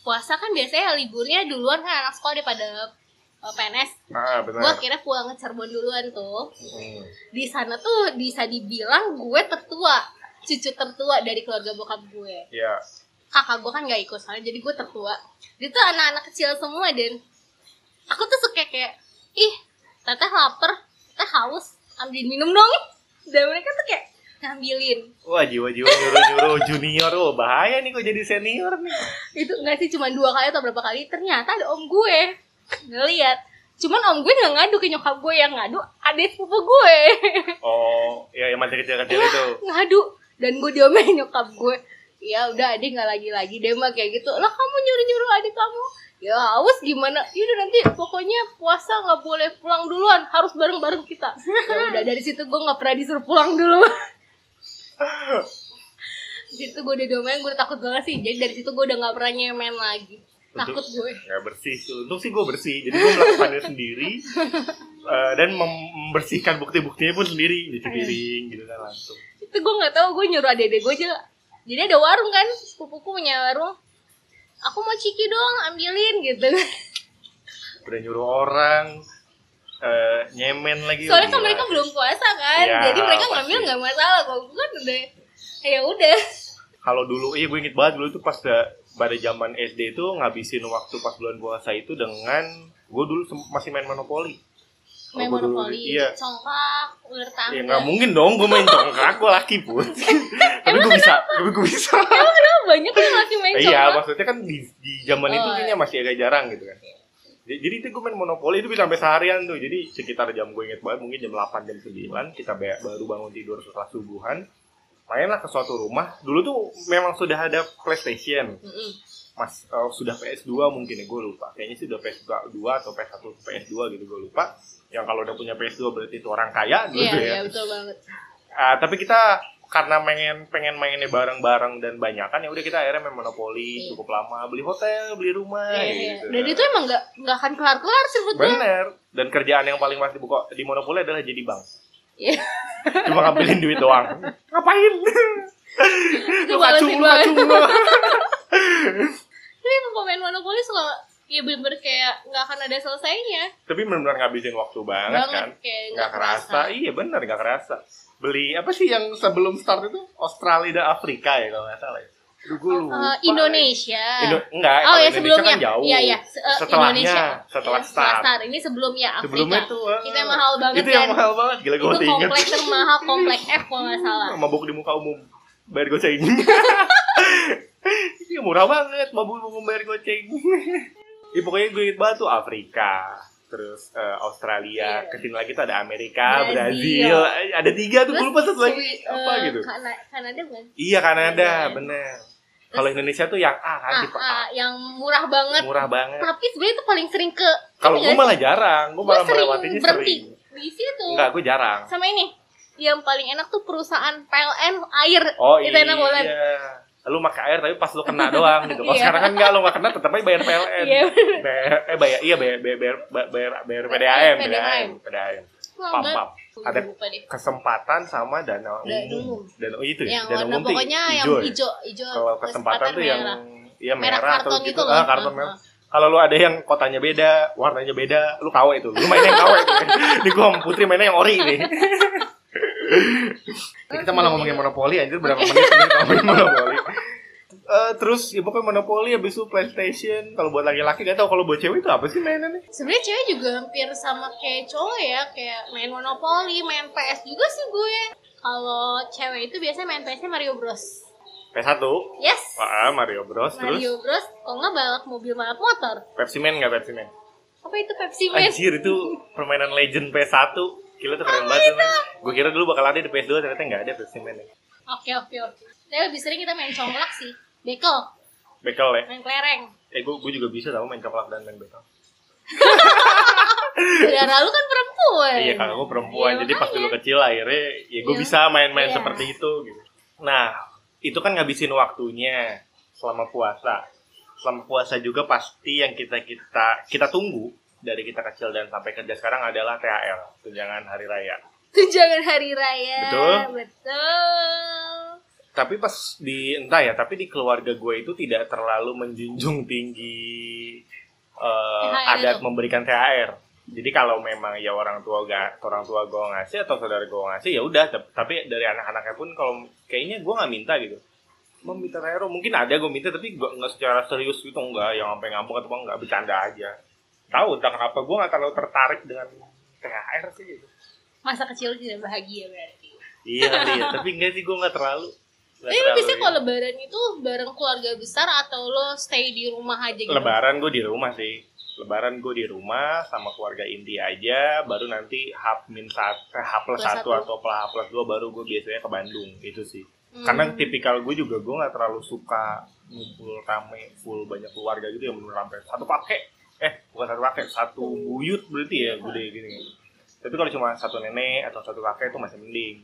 puasa kan biasanya liburnya duluan kan anak sekolah daripada PNS Ah, gue benar. akhirnya pulang ke Cirebon duluan tuh. Hmm. di sana tuh bisa dibilang gue tertua cucu tertua dari keluarga bokap gue. Ya, kakak gue kan nggak ikut soalnya jadi gue tertua. Dia tuh anak-anak kecil semua dan aku tuh suka kayak ih teteh lapar teteh haus ambilin minum dong. Dan mereka tuh kayak ngambilin. Wah jiwa-jiwa nyuruh-nyuruh junior, oh bahaya nih kok jadi senior nih. itu nggak sih cuma dua kali atau berapa kali ternyata ada om gue ngeliat. Cuman om gue nggak ngadu ke nyokap gue yang ngadu adik sepupu gue. Oh, ya yang masih kecil-kecil itu. ngadu. Dan gue diomelin nyokap gue. Ya udah adik nggak lagi lagi deh mah kayak gitu lah kamu nyuruh nyuruh adik kamu? Ya haus gimana? Yaudah nanti pokoknya puasa nggak boleh pulang duluan. Harus bareng bareng kita. Ya udah dari situ gue nggak pernah disuruh pulang dulu. Situ gue udah diomelin gue udah takut banget sih. Jadi dari situ gue udah nggak pernah nyemen lagi takut gue. Ya bersih tuh. Untung sih gue bersih. Jadi gue melakukannya sendiri. Eh, dan mem- membersihkan bukti-buktinya pun sendiri. Di piring gitu kan langsung. itu gue nggak tahu. Gue nyuruh adik-adik gue aja. Jadi ada warung kan. Sepupuku punya warung. Aku mau ciki dong ambilin gitu. Udah nyuruh orang eh, nyemen lagi. soalnya kan mereka belum puasa kan. Ya, jadi mereka pasti. ngambil nggak masalah. Kalau gue kan udah ya udah. Kalau dulu iya gue inget banget dulu tuh pas da- pada zaman SD itu ngabisin waktu pas bulan puasa itu dengan gue dulu masih main monopoli main dulu- monopoli iya. congkak ular tangga. Ya nggak mungkin dong gue main congkak gue laki pun. Tapi gue bisa tapi gue bisa. Emang kenapa? Banyak yang masih main iya congkak. maksudnya kan di, di zaman itu Oh, kayaknya masih agak jarang gitu kan. Jadi jadi itu gue main monopoli itu bisa sampai seharian tuh. Jadi sekitar jam gue inget banget mungkin jam 8 jam 9 kita ba- baru bangun tidur setelah subuhan mainlah ke suatu rumah. Dulu tuh memang sudah ada PlayStation. Mas eh, sudah PS2 mungkin ya gue lupa. Kayaknya sih udah PS2 atau PS1 PS2 gitu gue lupa. Yang kalau udah punya PS2 berarti itu orang kaya gitu iya ya. betul banget. Ah, tapi kita karena pengen pengen mainnya bareng-bareng dan banyakan ya udah kita akhirnya main monopoli Iya. cukup lama. Beli hotel beli rumah iya, iya. gitu. Dan itu emang nggak nggak akan kelar kelar sih bener. Dan kerjaan yang paling pasti buka di monopoli adalah jadi bank Iya. cuma ngambilin duit doang. Ngapain? Lu kacung lu kacung. lu tapi emang pemain monopoli selalu ya bener-bener kayak nggak akan ada selesainya. Tapi benar-benar ngabisin waktu banget, banget kan. nggak kerasa. iya bener nggak kerasa. Beli apa sih yang sebelum start itu? Australia dan Afrika ya kalau nggak salah ya Eh, Indonesia Indo- enggak, oh ya Indonesia sebelumnya kan jauh. iya iya Se- eh, Setelahnya, Indonesia setelah Iya, start. ini sebelumnya Afrika Sebelumnya tuh eh, itu yang mahal banget Itu yang kan mahal banget, gila gue itu masih inget. komplek termahal komplek F kalau nggak salah Mabuk di muka umum, bayar goceng. Iya murah banget, mabuk umum bayar goceng. Iya pokoknya gue inget banget tuh Afrika, terus eh, Australia, Iya. ke sini lagi tuh ada Amerika, Brazil. Brazil, ada tiga tuh, gue lupa satu lagi Swi- apa gitu. Kana- Kanada bukan Iya Kanada, Iya. bener. Kalau Indonesia tuh yang A kan, ah, tipe ah, A. yang murah banget Murah banget. tapi sebenarnya itu paling sering ke Kalau gue malah jarang, gue malah sering melewatinya sering. di situ Enggak, gue jarang. sama ini yang paling enak tuh perusahaan PLN air Oh itu iya. enak banget Lu pakai air tapi pas lu kena doang gitu. Kalau Iya. sekarang kan enggak lu enggak kena tetap aja bayar PLN. Iya. Bayar, eh bayar iya bayar bayar bayar, bayar, bayar PDAM, PDAM. PDAM, PDAM. Pam, pam. Ada kesempatan sama dana umum. Dana oh itu ya. yang Dana warna umum pokoknya yang hijau ya? hijau hijau Kalau kesempatan tuh yang merah. iya merah terus itu gitu. loh Ah, karton Ah, merah. ah. Kalau lu ada yang kotanya beda, warnanya beda, lu KW itu. Lu mainnya yang KW itu. Ini gua sama Putri mainnya yang ori nih. Ini kita malah ngomongin monopoli anjir berapa menit ini ngomongin monopoli. Eh, terus ya pokoknya monopoli habis itu PlayStation. Kalau buat laki-laki gak tau kalau buat cewek itu apa sih mainannya? Sebenarnya cewek juga hampir sama kayak cowok ya, kayak main monopoli, main PS juga sih gue. Kalau cewek itu biasanya main PS-nya Mario Bros. PS1. Yes. Ah, Mario Bros. Terus Mario Bros. Kalau nggak balap mobil balap motor. Pepsi Man nggak Pepsi Man? Apa itu Pepsi Man? Anjir itu permainan legend PS1. Gila tuh keren banget. Gue kira dulu bakal ada di PS2 ternyata nggak ada Pepsi Man. Oke oke oke. Tapi lebih sering kita main congklak sih. Bekel, Bekel ya. main kelereng. Eh gue gue juga bisa tau main coklat dan main bekel. Saudara lu kan perempuan. Iya kakak gue perempuan, Iya, jadi pas dulu kecil akhirnya ya gue Iya. bisa main-main Iya. seperti itu gitu. Nah itu kan ngabisin waktunya selama puasa. Selama puasa juga pasti yang kita kita kita tunggu dari kita kecil dan sampai kerja sekarang adalah THR tunjangan hari raya. Tunjangan hari raya. Betul. Betul. Tapi pas di entah ya, tapi di keluarga gue itu tidak terlalu menjunjung tinggi THR adat itu. memberikan THR. Jadi kalau memang ya orang tua gak, orang tua gue ngasih atau saudara gue ngasih ya udah. Tapi dari anak-anaknya pun kalau kayaknya gue nggak minta gitu. Mau minta THR mungkin ada gue minta tapi gue nggak secara serius gitu enggak yang sampai ngambek atau enggak bercanda aja. Tahu entah kenapa gue nggak terlalu tertarik dengan THR sih gitu. Masa kecil tidak bahagia berarti. Iya kali ya, tapi enggak sih gue nggak terlalu. Nggak Tapi lu biasanya kalau lebaran itu bareng keluarga besar atau lo stay di rumah aja gitu? Lebaran gue di rumah sih. Lebaran gue di rumah sama keluarga inti aja. Baru nanti H min satu, H plus satu atau H plus dua baru gue biasanya ke Bandung itu sih. Hmm. Karena tipikal gue juga gue nggak terlalu suka ngumpul rame full banyak keluarga gitu yang bener sampai satu pakai eh bukan satu pakai satu buyut berarti ya gede gini. Tapi kalau cuma satu nenek atau satu kakek itu masih mending.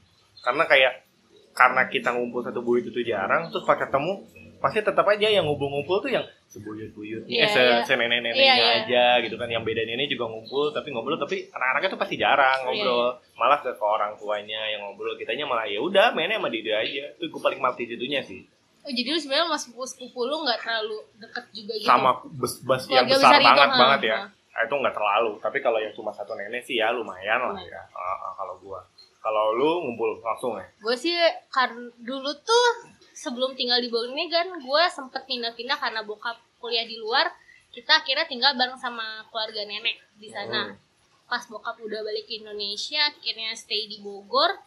Karena kayak karena kita ngumpul satu buyut itu jarang terus pas ketemu pasti tetap aja yang ngumpul-ngumpul tuh yang sebuyut-buyut. Iya, eh se, iya. senenek-neneknya Iya, iya. aja gitu kan yang beda nenek juga ngumpul tapi ngobrol tapi anak-anaknya tuh pasti jarang Iya, ngobrol. Malah ke, ke orang tuanya yang ngobrol kitanya malah ya udah mainnya sama dia aja. Itu gue paling mati situnya sih. Oh, jadi lu sebenarnya sama sepupu-sepupu lu nggak terlalu deket juga gitu? sama bes-bes yang Keluarga besar, besar itu, banget banget ya. ha. Ah, itu nggak terlalu. Tapi kalau yang cuma satu nenek sih ya lumayan lah ya. Ah, ah, kalau gua kalau lu ngumpul langsung ya Gue sih kan dulu tuh sebelum tinggal di Bogor ini kan gue sempet pindah-pindah karena bokap kuliah di luar. Kita akhirnya tinggal bareng sama keluarga nenek di sana. Hmm. Pas bokap udah balik ke Indonesia, akhirnya stay di Bogor.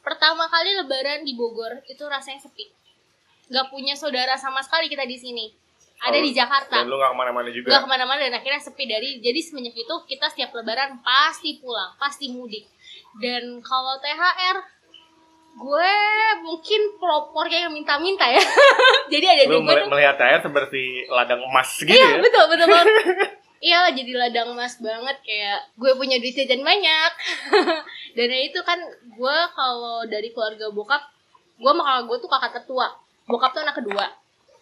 Pertama kali lebaran di Bogor itu rasanya sepi. Gak punya saudara sama sekali kita di sini. Ada Oh, di Jakarta. dan lu nggak ke mana-mana juga Gak ke mana-mana dan akhirnya sepi dari jadi semenjak itu kita setiap lebaran pasti pulang pasti mudik dan kalau THR gue mungkin pelopornya yang minta-minta ya. Jadi ada di gue melihat THR seperti ladang emas gitu iya ya? betul betul banget. Iya jadi ladang emas banget kayak gue punya duit jajan banyak. Dan ya itu kan gue kalau dari keluarga bokap gue sama kakak gue tuh kakak tertua. Bokap tuh anak kedua.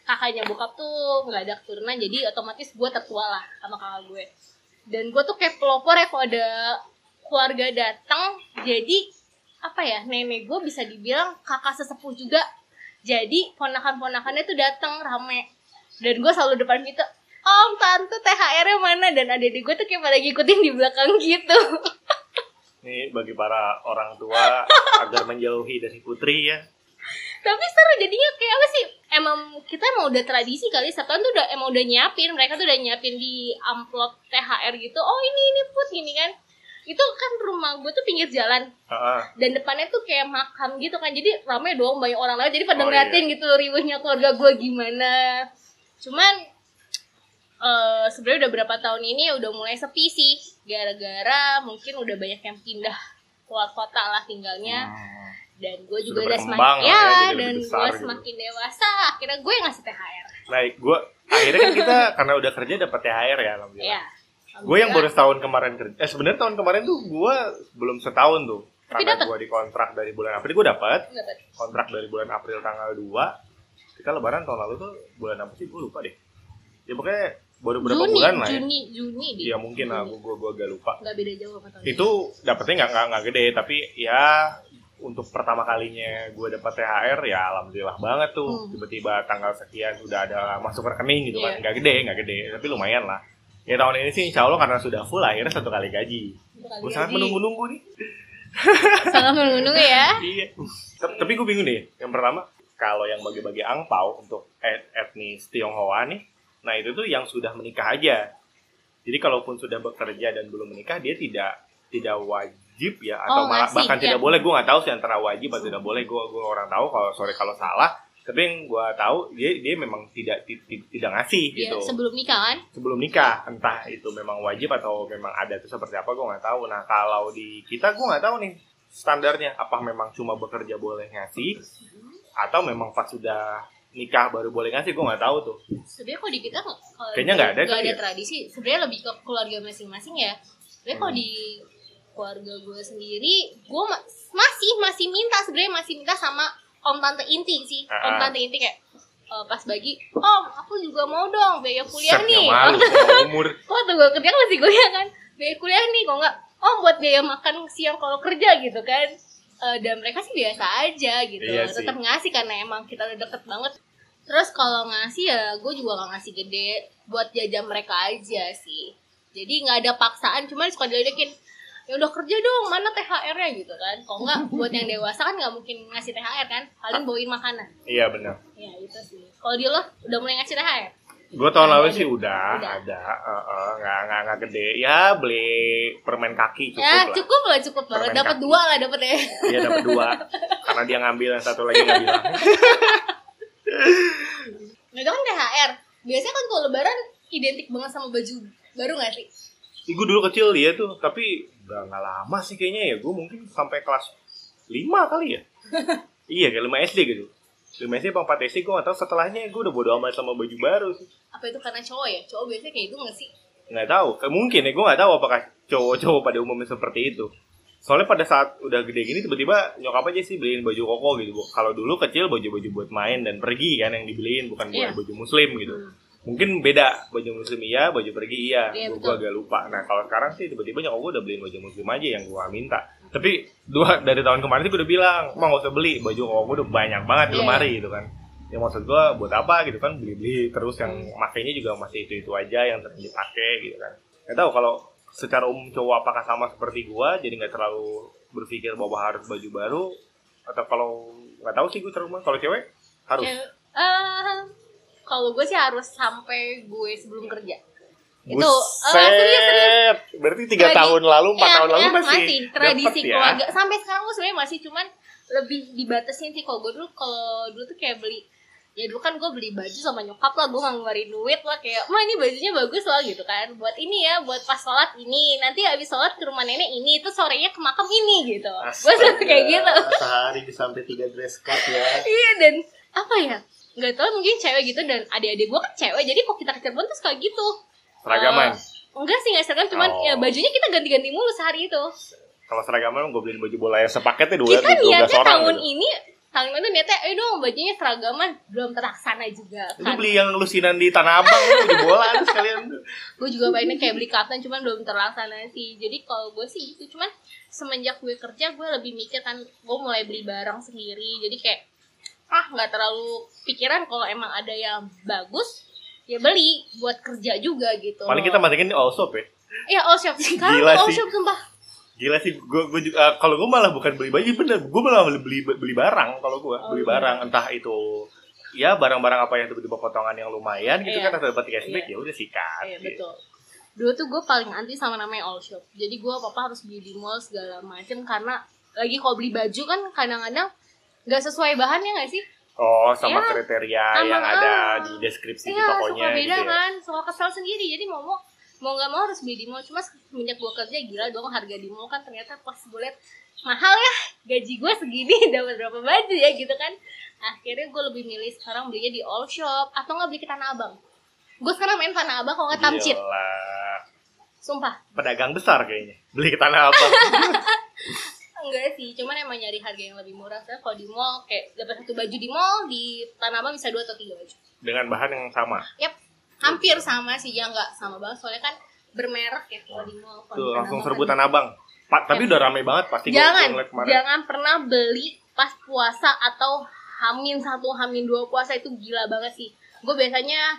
Kakaknya bokap tuh nggak ada keturunan jadi otomatis gue tertua lah sama kakak gue. Dan gue tuh kayak pelopor ya kalau ada keluarga datang jadi apa ya nenek gue bisa dibilang kakak sesepuh juga. Jadi ponakan-ponakannya tuh datang rame. Dan gue selalu depan gitu om tante THR nya mana? Dan adik gue tuh kayak pada ngikutin di belakang gitu. Ini bagi para orang tua agar menjauhi dari putri ya. tapi seru jadinya kayak apa sih? Emang kita emang udah tradisi kali satu tuh udah emang udah nyiapin mereka tuh udah nyiapin di amplop THR gitu. Oh ini ini put gini kan itu kan rumah gue tuh pinggir jalan. Heeh. dan depannya tuh kayak makam gitu kan. Jadi ramai dong banyak orang lain jadi pada Oh, ngeliatin gitu riuhnya keluarga gue gimana. Cuman eh sebenarnya udah berapa tahun ini udah mulai sepi sih. Gara-gara mungkin udah banyak yang pindah keluar kota lah tinggalnya. Hmm. dan gue juga udah semakin ya, ya, dan gue gitu. semakin dewasa. Akhirnya gue yang ngasih THR Baik, gua akhirnya kan kita karena udah kerja dapat THR ya alhamdulillah. ya Gue yang baru setahun kemarin kerja. Eh sebenarnya tahun kemarin tuh gue belum setahun tuh. Tapi Karena gue dikontrak dari bulan April gue dapat kontrak dari bulan April tanggal 2 kita lebaran tahun lalu tuh bulan apa sih? Gue lupa deh. Ya pokoknya baru berapa Juni bulan lah ya. Juni Juni deh. Ya mungkin lah. Gue gue agak lupa. Nggak beda jauh apa tahun itu dapetnya nggak nggak nggak gede. Tapi ya untuk pertama kalinya gue dapat THR ya alhamdulillah banget tuh. Hmm. tiba-tiba tanggal sekian sudah ada masuk rekening gitu kan. Iya. nggak gede nggak gede. Tapi lumayan lah ya tahun ini sih insya Allah karena sudah full akhirnya satu kali gaji gue sangat menunggu-nunggu nih sangat menunggu ya iya tapi, gue bingung deh yang pertama kalau yang bagi-bagi angpau untuk et- etnis Tionghoa nih, nah itu tuh yang sudah menikah aja. Jadi kalaupun sudah bekerja dan belum menikah, dia tidak tidak wajib ya atau Oh, malah bahkan ya. tidak boleh. Gue nggak tahu sih antara wajib atau tidak boleh. Gue gue orang tahu kalau sorry kalau salah. Tapi yang gue tahu dia dia memang tidak ti- ti- tidak ngasih Ya, gitu sebelum nikah kan? sebelum nikah entah itu memang wajib atau memang ada itu seperti apa gue nggak tahu nah kalau di kita gue nggak tahu nih standarnya apa memang cuma bekerja boleh ngasih atau memang pas sudah nikah baru boleh ngasih gue nggak tahu tuh Sebenarnya kalau di kita kalau Kayaknya nggak ada kali ada ya? tradisi. Sebenarnya lebih ke keluarga masing-masing ya. Sebenarnya kalau Hmm. di keluarga gue sendiri, gue ma- masih masih minta sebenarnya masih minta sama om tante inti sih. Om Ah. tante inti kayak eh, pas bagi, om aku juga mau dong biaya kuliah Set, nih. malu umur Waktu gue kerja masih kuliah kan, biaya kuliah nih kok nggak, om buat biaya makan siang kalau kerja gitu kan. Eh, dan mereka sih biasa aja gitu, Iya tetap ngasih karena emang kita udah deket banget. Terus kalau ngasih ya gue juga gak ngasih gede buat jajan mereka aja sih. Jadi nggak ada paksaan, cuma suka diledekin ya udah kerja dong mana THR-nya gitu kan. Kalau nggak buat yang dewasa kan nggak mungkin ngasih THR kan. Paling bawain makanan. Iya benar. Ya itu sih. Kalau di lo udah mulai ngasih THR gue tahun lalu sih udah, Udah. ada. Eh, eh, nggak nggak nggak gede. Ya beli permen kaki cukup ya lah. cukup lah cukup Permen dapat dua lah dapat ya. Dia dapat dua. Karena dia ngambil yang satu lagi nggak bilang. Nah, itu kan THR. Biasanya kan kalau lebaran identik banget sama baju. Baru gak sih? Ih, gue dulu kecil dia tuh, tapi udah nggak lama sih kayaknya ya. Gue mungkin sampai kelas 5 kali ya. iya, kayak 5 SD gitu. 5 SD apa 4 SD gue gak tau setelahnya gue udah bodo amat sama baju baru sih. Apa itu karena cowok ya? Cowok biasanya kayak itu gak sih? Nggak tahu, Kayak mungkin ya gue nggak tahu apakah cowok-cowok pada umumnya seperti itu. Soalnya pada saat udah gede gini tiba-tiba nyokap aja sih beliin baju koko gitu. Kalau dulu kecil baju-baju buat main dan pergi kan yang dibeliin bukan buat Iya. baju muslim gitu. Hmm. Mungkin beda baju muslim iya, baju pergi iya. Iya, gue agak lupa. Nah kalau sekarang sih tiba-tiba nyokap gue udah beliin baju muslim aja yang gue minta. Tapi dua dari tahun kemarin sih gue udah bilang, emang gak usah beli baju koko gue udah banyak banget di Iya. lemari gitu kan. Ya maksud gue buat apa gitu kan beli-beli terus yang Hmm. makainya juga masih itu-itu aja yang sering dipakai gitu kan. Gak tahu kalau secara umum cowok apakah sama seperti gua jadi nggak terlalu berpikir bahwa harus baju baru atau kalau nggak tahu sih gue terlalu kalau cewek harus Ya, eh, kalau gue sih harus sampai gue sebelum kerja. Itu, eh, Buset. serius, serius. berarti tiga tahun lalu empat Ya, tahun lalu ya, masih, tradisi dapet ya keluarga. Sampai sekarang gue sebenarnya masih cuman lebih dibatasin sih kalau gue dulu kalau dulu tuh kayak beli ya dulu kan gue beli baju sama nyokap lah gue ngeluarin duit lah kayak mah ini bajunya bagus loh gitu kan buat ini ya buat pas sholat ini nanti habis sholat ke rumah nenek ini itu sorenya ke makam ini gitu gue selalu kayak gitu Sehari sampai tiga dress code ya. iya dan apa ya nggak tahu mungkin cewek gitu dan adik-adik gue kan cewek jadi kok kita ke Cirebon tuh suka gitu. Seragaman? Eh, enggak sih nggak seragam cuman Oh. ya bajunya kita ganti-ganti mulu sehari itu. Kalau seragaman gue beliin baju bola yang sepaketnya dua kita niatnya tahun gitu. ini tahun itu niatnya eh dong bajunya seragaman. Belum terlaksana juga Lu kan. beli yang lusinan di Tanah Abang lu baju bola tuh sekalian. Gue juga pengennya kayak beli kapten cuman belum terlaksana sih. Jadi kalau gue sih itu cuman semenjak gue kerja gue lebih mikir kan gue mulai beli barang sendiri. Jadi kayak ah nggak terlalu pikiran kalau emang ada yang bagus ya beli buat kerja juga gitu paling kita masukin di all shop ya Iya all shop sekarang Gila all sih. shop sumpah Gila sih, gue juga eh, kalau gue malah bukan beli baju bener, gue malah beli beli barang kalau gue Oh, beli iya. barang entah itu ya barang-barang apa yang tiba-tiba potongan yang lumayan gitu Iya. kan atau dapat cashback Iya. ya udah sikat. Iya gitu. betul. Dulu tuh gue paling anti sama namanya all shop. Jadi gue apa apa harus beli di mall segala macem karena lagi kalau beli baju kan kadang-kadang nggak sesuai bahannya nggak sih? Oh, sama Iya. kriteria Sama, yang ada ah. di deskripsi di Iya tokonya suka beda gitu ya. kan, suka kesel sendiri. Jadi mau mau mau nggak mau harus beli di mall. Cuma semenjak gue kerja gila dong harga di mall kan ternyata pas gue liat mahal ya gaji gue segini dapat berapa baju ya gitu kan. Akhirnya gue lebih milih sekarang belinya di all shop atau nggak beli ke Tanah Abang. Gue sekarang main Tanah Abang kalau nggak Tamcit. Sumpah. Pedagang besar kayaknya. Beli ke Tanah Abang. Enggak sih, cuman emang nyari harga yang lebih murah. Saya kalau di mall kayak dapat satu baju di mall, di Tanah Abang bisa dua atau tiga baju. dengan bahan yang sama. Yap, hampir sama sih ya nggak sama banget. Soalnya kan bermerek ya kalau di mall. Kalau Tuh langsung serbu kan- Tanah Abang. Pak, tapi udah rame banget pasti Jangan, jangan pernah beli pas puasa atau hamin satu, hamin dua puasa itu gila banget sih. Gue biasanya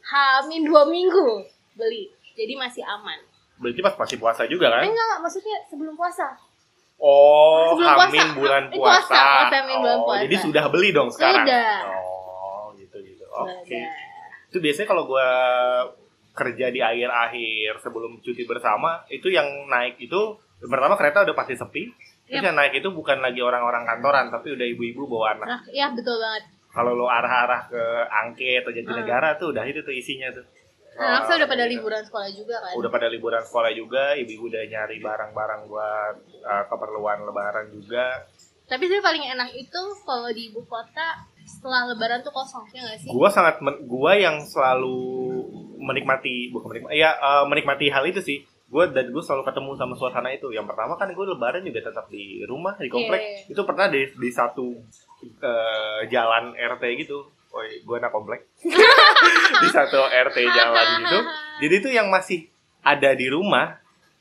hamin dua minggu beli, jadi masih aman. Berarti pas masih puasa juga kan? Eh enggak, enggak, maksudnya sebelum puasa. Oh, Sebelum puasa. Hamin bulan Eh, puasa. puasa, puasa, Hamin bulan Oh, puasa. Jadi sudah beli dong sekarang. Sudah. Oh, gitu gitu. Oke. Ada. Itu biasanya kalau gua kerja di akhir-akhir sebelum cuti bersama, itu yang naik itu pertama kereta udah pasti sepi. Terus yang naik itu bukan lagi orang-orang kantoran, tapi udah ibu-ibu bawa anak. Nah, ya betul banget. Kalau lo arah-arah ke Angke atau Hmm. Jatinegara tuh udah itu tuh isinya tuh. Anak saya udah pada gitu. liburan sekolah juga kan. Udah pada liburan sekolah juga, ibu-ibu udah nyari barang-barang buat uh, keperluan lebaran juga. Tapi sebenarnya paling enak itu kalau di ibu kota setelah lebaran tuh kosong, ya nggak sih? Gua sangat men- gua yang selalu menikmati bukan menikmati ya uh, menikmati hal itu sih. Gua dan gue selalu ketemu sama suasana itu. Yang pertama kan gue lebaran juga tetap di rumah di komplek. Iya. Itu pernah di di satu uh, jalan RT gitu. Woi, gue anak komplek. di satu RT jalan gitu. Jadi itu yang masih ada di rumah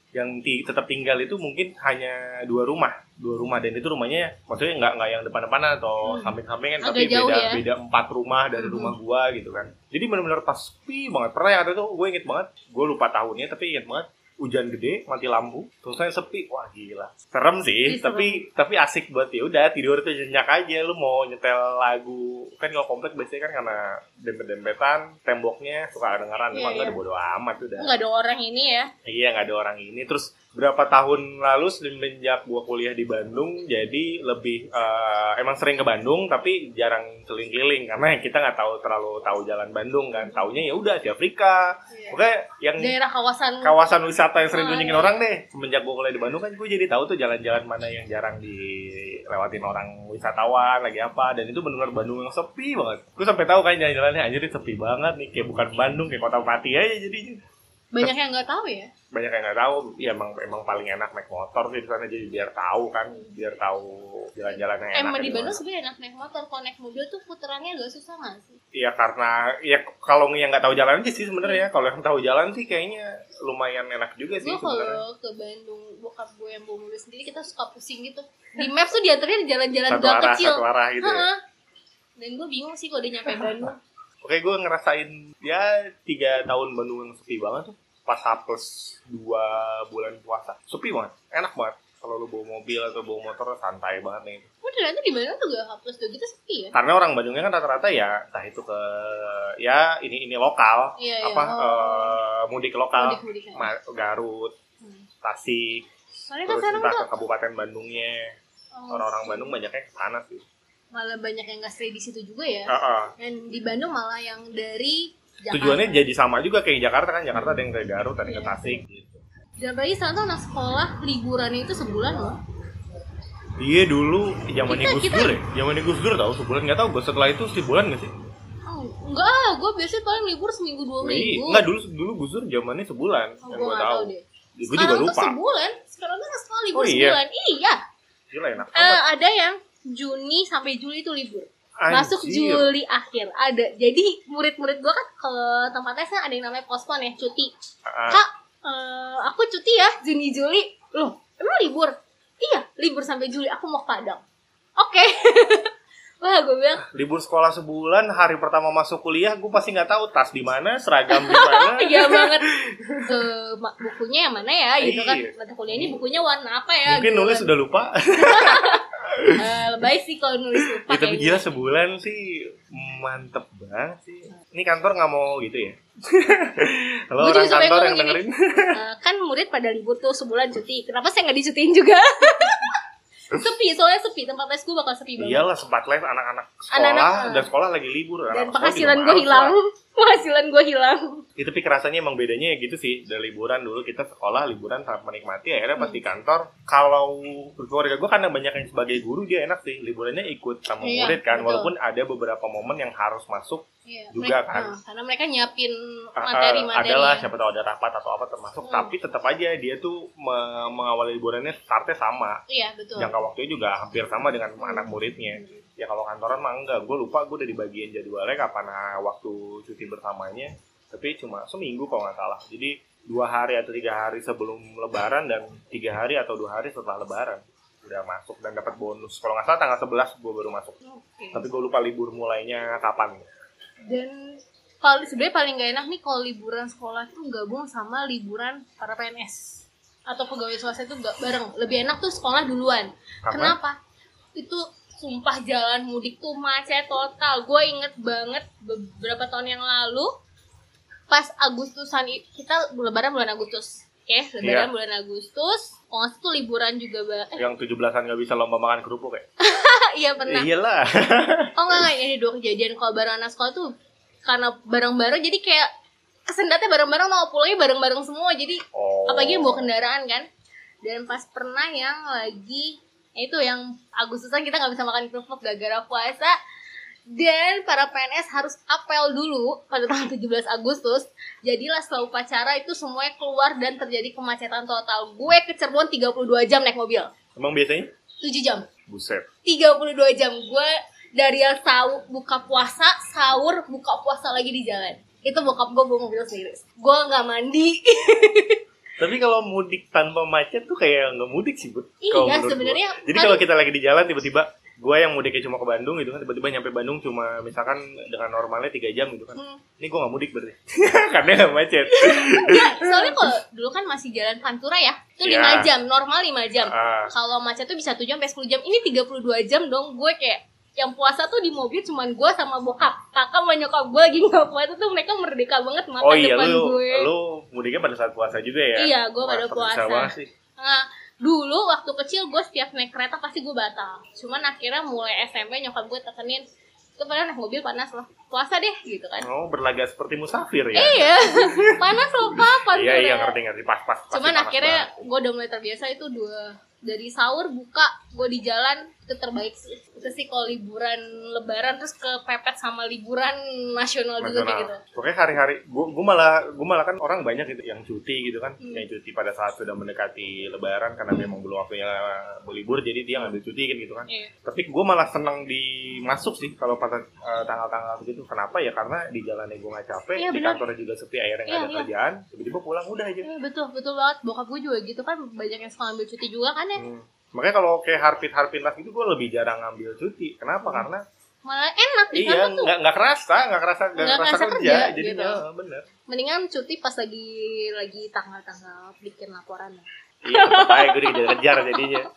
yang ti- tetap tinggal itu mungkin hanya dua rumah, dua rumah dan itu rumahnya maksudnya nggak nggak yang depan-depan atau Hmm. samping-sampingan tapi jauh beda ya. beda empat rumah dari Hmm. rumah gua gitu kan. Jadi benar-benar pas sepi banget. Pernah yang ada tuh gue inget banget, gue lupa tahunnya tapi inget banget hujan gede mati lampu terus saya sepi wah gila serem sih Ih, serem. tapi tapi asik buat ya udah tidur tuh nyenyak aja lu mau nyetel lagu kan kalau komplek biasanya kan karena dempet-dempetan temboknya suka kedengeran Iya, emang iya. udah bodo amat udah Nggak ada orang ini ya. Iya nggak ada orang ini. Terus berapa tahun lalu semenjak gua kuliah di Bandung, jadi lebih eh, emang sering ke Bandung, tapi jarang keliling-keliling karena kita nggak tahu terlalu tahu jalan Bandung kan. Taunya ya udah di Afrika. Oke, yang Daerah kawasan kawasan wisata yang sering Ah, dikunjungin iya. orang deh. Semenjak gua kuliah di Bandung kan gue jadi tahu tuh jalan-jalan mana yang jarang dilewatin orang wisatawan lagi apa dan itu benar-benar Bandung yang sepi banget. Gue sampai tahu kan jalan-jalannya anjir sepi banget nih kayak bukan Bandung kayak kota mati aja jadinya banyak yang nggak tahu ya. banyak yang nggak tahu ya emang emang paling enak naik motor sih di sana jadi biar tahu kan biar tahu jalan-jalan yang enak Emang di Bandung sebenarnya enak naik motor, kalau naik mobil tuh puterannya agak susah nggak sih? Iya karena ya kalau yang nggak tahu jalan sih sebenarnya kalau yang tahu jalan sih kayaknya lumayan enak juga sih Gue sebenarnya kalau ke Bandung, bokap gue yang bawa mobil sendiri kita suka pusing gitu. Di maps tuh di antaranya di jalan-jalan satu arah kecil. satu arah gitu ya. Dan gue bingung sih kalau udah nyampe Bandung. Oke gue ngerasain ya tiga tahun Bandung yang sepi banget tuh pas H plus dua bulan puasa sepi banget enak banget kalau lu bawa mobil atau bawa motor santai banget nih Oh ternyata di Bandung tuh gak hapus tuh gitu sepi ya? karena orang Bandungnya kan rata-rata ya entah itu ke ya ini ini lokal Iya, iya. apa Oh. eh, mudik lokal Mudik-mudik ya. Ma- Garut Hmm. Tasik Soalnya kan terus entah ke Kabupaten Bandungnya oh, orang-orang Bandung banyaknya ke sana sih malah banyak yang gak stay di situ juga ya. Heeh. Dan di Bandung malah yang dari Jakarta. tujuannya jadi sama juga kayak Jakarta kan Jakarta ada yang ke Garut ada yang ke Iya. Tasik gitu Dan apalagi sekarang tuh anak sekolah liburannya itu sebulan loh. iya dulu zamannya Gus kita- Dur ya zamannya Gus Dur tau sebulan nggak gue setelah itu sebulan nggak sih Oh, enggak, gue biasanya paling libur seminggu dua Iya, minggu. nggak dulu dulu Gus Dur zamannya sebulan Oh, yang gue tahu tahu deh. gue juga Sekarang tuh lupa sebulan. Sekarang tuh sekolah libur Oh, iya? sebulan. Iya. gila enak Eh, amat ada yang Juni sampai Juli itu libur. Masuk Anjir. Juli akhir ada. Jadi murid-murid gue kan ke tempat tes kan ada yang namanya pospon ya, cuti. Ah, Kak, eh, aku cuti ya Juni Juli. Loh, emang libur? Iya, libur sampai Juli. Aku mau ke Padang. Oke. Wah, gue bilang, libur sekolah sebulan hari pertama masuk kuliah gue pasti nggak tahu tas di mana seragam di mana iya banget. Ma- bukunya yang mana ya? Gitu kan. Iya. Mata kuliah ini bukunya warna apa ya? mungkin gitu nulis kan. sudah lupa Eh, lebay sih kalau nulis lupa ya, tapi gila sebulan sih mantep banget sih ini kantor nggak mau gitu ya Halo orang kantor yang dengerin Eh, kan murid pada libur tuh sebulan cuti. Kenapa saya nggak dicutiin juga? sepi, soalnya sepi. Tempat les gue bakal sepi banget. iyalah sempat live anak-anak sekolah Anak-anak, dan sekolah lagi libur Dan anak sekolah penghasilan gue hilang. lah. Penghasilan gue hilang. itu tapi kerasanya emang bedanya ya gitu sih dari liburan dulu kita sekolah liburan sangat menikmati akhirnya pas Hmm. di kantor kalau keluarga gue karena banyak yang sebagai guru dia enak sih liburannya ikut sama Iya, murid kan betul. walaupun ada beberapa momen yang harus masuk Iya, Juga mereka- kan. nah, karena mereka nyiapin Ah, ah, materi-materi. adalah siapa tahu ada rapat atau apa termasuk Hmm. tapi tetap aja dia tuh me- mengawali liburannya startnya sama Iya, betul. jangka waktunya juga hampir sama dengan Hmm. anak muridnya ya kalau kantoran mah enggak. Gue lupa gue udah di bagian jadwalnya kapan ah, waktu cuti bersamanya tapi cuma seminggu kalau nggak salah. Jadi dua hari atau tiga hari sebelum lebaran dan tiga hari atau dua hari setelah lebaran. Udah masuk dan dapat bonus. Kalau nggak salah tanggal 11 gue baru masuk. Oke. tapi gue lupa libur mulainya kapan. Dan kalau sebenarnya paling gak enak nih kalau liburan sekolah tuh gabung sama liburan para PNS. atau pegawai swasta itu gak bareng. Lebih enak tuh sekolah duluan. Karena kenapa? Itu sumpah jalan mudik tuh macet total. Gue inget banget beberapa tahun yang lalu pas Agustusan kita lebaran bulan Agustus. Oke lebaran Iya. bulan Agustus. Oh nggak tuh liburan juga ba eh, yang 17-an nggak bisa lomba makan kerupuk ya? iya pernah. Iyalah. oh enggak enggak ini dua kejadian kalau bareng anak sekolah tuh karena bareng-bareng jadi kayak kesendatnya bareng-bareng mau pulangnya bareng-bareng semua. Jadi Oh. apalagi yang bawa kendaraan kan? Dan pas pernah yang lagi itu yang Agustusan kita nggak bisa makan kerupuk gara-gara puasa. Dan para PNS harus apel dulu pada tanggal 17 Agustus. Jadilah setelah upacara itu semuanya keluar dan terjadi kemacetan total. Gue ke Cirebon 32 jam naik mobil. Emang biasanya? 7 jam. Buset. 32 jam. Gue dari yang sahur buka puasa sahur buka puasa lagi di jalan. Itu bokap gue bawa mobil sendiri. Gue nggak mandi Tapi kalau mudik tanpa macet tuh kayak nggak mudik sih, Bud. Iya, sebenarnya. Jadi kalau kita lagi di jalan tiba-tiba gue yang mudiknya cuma ke Bandung gitu kan tiba-tiba nyampe Bandung cuma misalkan dengan normalnya tiga jam gitu kan Hmm. ini gue nggak mudik berarti karena nggak macet Ya, soalnya kalau dulu kan masih jalan Pantura ya, itu Iya. 5 jam, normal 5 jam. ah, Kalau macet tuh bisa 7 jam sampai 10 jam. Ini 32 jam dong. Gue kayak yang puasa tuh di mobil cuman gue sama bokap. Kakak sama nyokap gue lagi nggak puasa tuh mereka merdeka banget makan oh iya depan lu gue. lu mudiknya pada saat puasa juga ya Iya, gua Wah, pada puasa. sih. Nah, dulu waktu kecil gue setiap naik kereta pasti gue batal. Cuman akhirnya mulai SMP nyokap gue tekenin itu padahal naik mobil panas loh. Puasa deh gitu kan. oh berlaga seperti musafir ya Iya, panas loh kapan iya iya ngerti ngerti pas pas Cuman akhirnya gue udah mulai terbiasa itu dua dari sahur buka gue di jalan itu terbaik sih itu sih kalau liburan lebaran terus kepepet sama liburan nasional, juga kayak gitu. Pokoknya hari-hari gua, gua malah gua malah kan orang banyak gitu yang cuti gitu kan, Hmm. yang cuti pada saat sudah mendekati lebaran karena memang belum waktunya berlibur jadi dia ngambil cuti kan gitu kan. Iya. Tapi gua malah senang dimasuk sih kalau pada eh, tanggal-tanggal begitu. Kenapa ya? Karena di jalannya gua nggak capek, Iya, di kantornya juga sepi, akhirnya nggak Iya, ada iya. kerjaan, tiba-tiba pulang udah aja. Iya, betul betul banget bokap gue juga gitu kan banyak yang suka ambil cuti juga kan ya Hmm. Makanya kalau kayak harpit harpintas gitu gua lebih jarang ngambil cuti. Kenapa? Karena malah enak di iya tuh nggak nggak kerasa, nggak kerasa, nggak kerasa kerasa kerja, kerja, jadi gitu. ya, bener. mendingan cuti pas lagi lagi tanggal-tanggal bikin laporan Iya, tetap aja gue dikejar-kejar jadinya.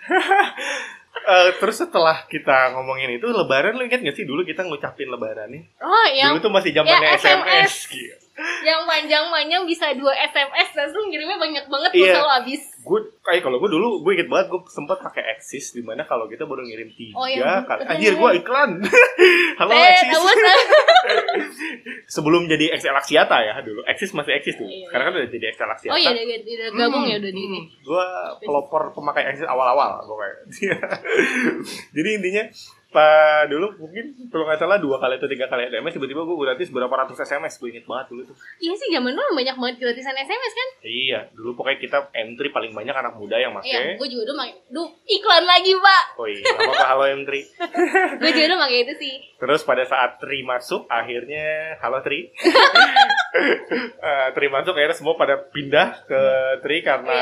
Eh, terus setelah kita ngomongin itu lebaran lu ingat gak sih dulu kita ngucapin lebaran nih? oh yang Dulu tuh masih zamannya ya, SMS. SMS. Gitu. Yang panjang-panjang bisa dua SMS langsung ngirimnya banyak banget Iya. pulsa lo habis Gue kayak kalau gue dulu gue inget banget gue sempat pakai Axis di mana kalau kita baru ngirim tiga Oh, iya, kali. Anjir gue iklan. Halo Eh, Axis. Sebelum jadi XL Axiata ya dulu. Axis masih Axis tuh. Iya, Sekarang kan udah jadi XL Axiata. Oh iya udah, udah gabung ya udah di ini. gue pelopor pemakai Axis awal-awal pokoknya. Jadi intinya Pak dulu mungkin kalau nggak salah dua kali atau tiga kali SMS tiba-tiba gue gratis berapa ratus SMS gue inget banget dulu tuh. Iya sih zaman dulu banyak banget gratisan SMS kan? Iya dulu pokoknya kita entry paling banyak anak muda yang Iya, make. gue juga dulu pakai. Duh, iklan lagi pak. Oh iya, apa-apa halo entry. gue juga dulu pakai itu sih. Terus pada saat Tri masuk akhirnya halo Tri. Eh, Tri masuk akhirnya semua pada pindah ke Tri karena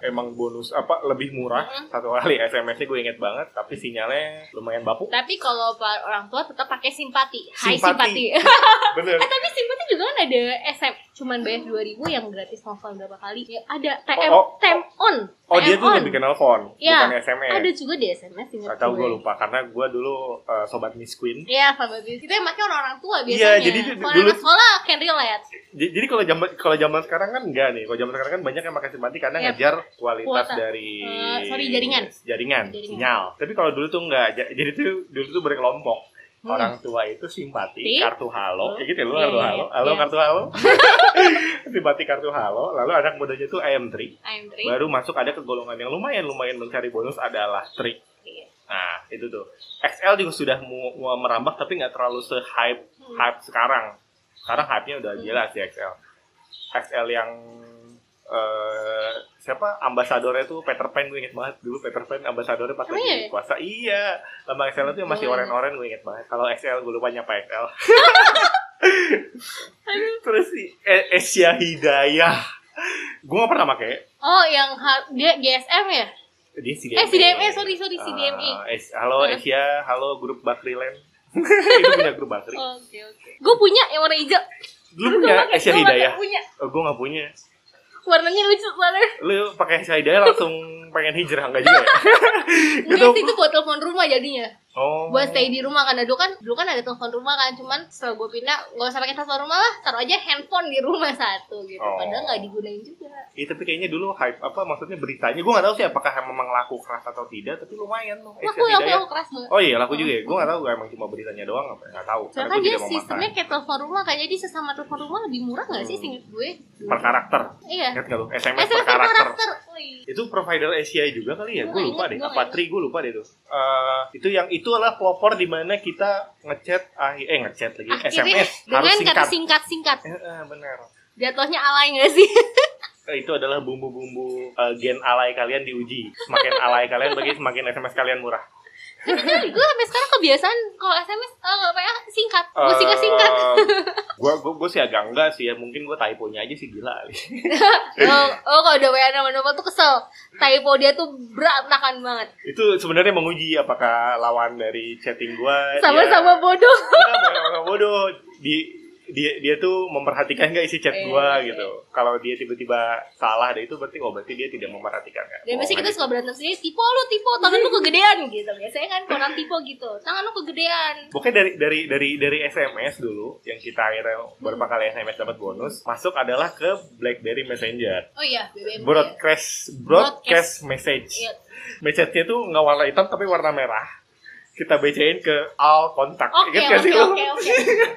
emang bonus apa lebih murah Mm. satu kali SMS-nya gue inget banget tapi sinyalnya lumayan bapuk. Tapi kalau orang tua tetap pakai simpati. Hai Simpati. simpati. Bener. eh tapi simpati juga kan ada SM cuman bayar 2000 yang gratis novel berapa kali. Ya, ada TM Oh, oh, TM on. Oh TM dia tuh on. lebih ke nelpon, Iya, bukan SMS. Ada juga di SMS ingat Gak tau gue lupa karena gue dulu eh, sobat Miss Queen. Iya, sahabat itu yang pakai orang-orang tua Iya, biasanya. jadi kalau dulu- anak sekolah can relate. Jadi, kalau zaman kalau zaman sekarang kan enggak nih. Kalau zaman sekarang kan banyak yang pakai simpati karena Iya. ngejar kualitas Kuota. dari Eh, sorry, jaringan. jaringan, Jaringan. sinyal. Tapi kalau dulu tuh enggak. Ja- Jadi tuh dulu tuh berkelompok. Hmm. Orang tua itu simpati, Ti? kartu halo, Oh. ya gitu ya, lu Iya, kartu iya, halo, iya. halo Iya. kartu halo, simpati kartu halo, lalu anak mudanya tuh IM3, I'm three. baru masuk ada ke golongan yang lumayan lumayan mencari bonus adalah tri. Iya. Nah itu tuh. XL juga sudah mau, mau merambah tapi nggak terlalu se-hype Hmm. hype sekarang. Sekarang hype-nya udah Hmm. jelas ya XL. XL yang eh siapa ambasadornya tuh Peter Pan gue inget banget dulu Peter Pan ambasadornya pas Emang lagi iya ya? puasa iya lambang XL itu yang masih Oh, iya. oren-oren gue inget banget kalau XL gue lupa nyapa XL terus si E- Asia Hidayah gue gak pernah pakai Oh, yang dia GSM ya? dia si Eh, CDME, sorry, sorry, CDME. Ah, Es- halo Hah? Asia, halo grup Bakriland. itu punya grup Bakri. Oke, oke. Gue punya yang warna hijau. Lu punya Asia Hidayah? nggak punya. Oh, gue gak punya. Warnanya lucu soalnya. Lu pakai Hidayah langsung pengen hijrah enggak juga ya? Gitu. sih itu buat telepon rumah jadinya. Oh. Buat stay di rumah kan dulu kan dulu kan ada telepon rumah kan cuman setelah gue pindah nggak usah pakai telepon rumah lah taruh aja handphone di rumah satu gitu Oh. padahal nggak digunain juga Iya tapi kayaknya dulu hype apa maksudnya beritanya gue nggak tahu sih apakah memang laku keras atau tidak tapi lumayan tuh aku Asia aku Hidayah. aku keras banget Oh iya laku juga ya gue nggak tahu emang cuma beritanya doang apa nggak tahu Soalnya karena kan gue dia sistemnya kayak telepon rumah kan jadi sesama telepon rumah lebih murah nggak sih Hmm. singkat gue per karakter iya ingat nggak lu SMS, SMS per karakter karakter Wih. itu provider Asia juga kali ya? Gue lupa deh. apa tri gue lupa deh tuh. Eh, itu yang itu adalah pelopor di mana kita ngechat ah, eh ngechat lagi akhirnya SMS dengan harus kata singkat. singkat singkat. Eh, eh, benar jatuhnya alay nggak sih? Eh, itu adalah bumbu-bumbu eh, gen alay kalian diuji. Semakin alay kalian bagi semakin SMS kalian murah gue sampai sekarang kebiasaan kalau SMS eh, PA singkat. Gue singkat singkat. gue gue gue sih agak enggak sih ya mungkin gue typonya aja sih gila oh, oh kalau udah WA nama Nova tuh kesel. Typo dia tuh berantakan banget. Itu sebenarnya menguji apakah lawan dari chatting gue sama-sama bodoh. Sama bodoh. Di dia dia tuh memperhatikan gak isi chat Eh, gua eh. gitu kalau dia tiba-tiba salah deh itu berarti oh berarti dia tidak memperhatikan kan Dan Oh, biasanya kita suka berantem sendiri, tipe lu, tipe, tangan lu kegedean gitu. Biasanya kan orang tipe gitu, tangan lu kegedean. Pokoknya dari dari dari dari SMS dulu yang kita akhirnya beberapa kali SMS dapat bonus masuk adalah ke BlackBerry Messenger Oh iya, BBM. broadcast broadcast message Iya. message-nya tuh nggak warna hitam tapi warna merah kita bacain ke all kontak Oke, Ingat gak oke, oke, oke.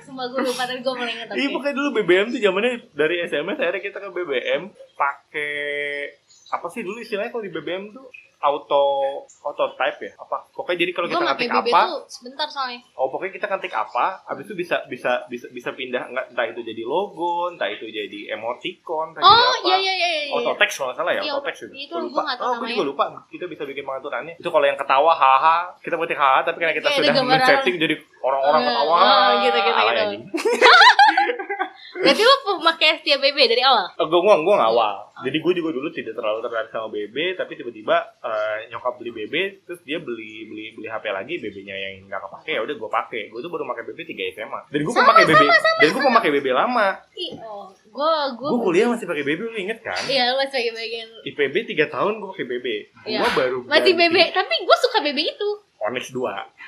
Sumpah gue lupa, tapi gue mulai inget. Iya pokoknya dulu BBM tuh zamannya dari SMS akhirnya kita ke BBM pakai apa sih dulu istilahnya kalau di BBM tuh auto auto type ya? Apa? Pokoknya jadi kalau kita pakai ngetik apa? tuh sebentar soalnya. oh pokoknya kita ngetik apa habis itu bisa bisa bisa bisa pindah nggak entah itu jadi logo entah itu jadi emoticon entah Oh, jadi apa. iya, iya, iya, iya. auto text kalau nggak salah ya Iya, auto text auto- itu. itu Gua gua lupa. nggak tahu oh gue juga lupa. Kita bisa bikin pengaturannya. Itu kalau yang ketawa haha kita ketik haha tapi karena kita Iya, ada sudah men-setting jadi orang-orang Iya, ketawa. oh, gitu, gitu, gitu. Berarti lu pakai setiap BB dari awal? gue gua gua ngawal. Jadi gue juga dulu tidak terlalu tertarik sama BB, tapi tiba-tiba eh, nyokap beli BB, terus dia beli beli beli HP lagi, BB-nya yang nggak kepake, ya udah gue pakai. Gue tuh baru pakai BB 3 SMA. Dan gue Sama, pemakai BB, dan gue pemakai BB lama. Oh. Gue, gue. Gue kuliah masih pakai BB, lu inget kan? Iya, lu masih pakai bagian. IPB 3 tahun gue pakai BB. Gue Iya. baru Masih ganti BB, tapi gue suka BB itu. Onyx 2.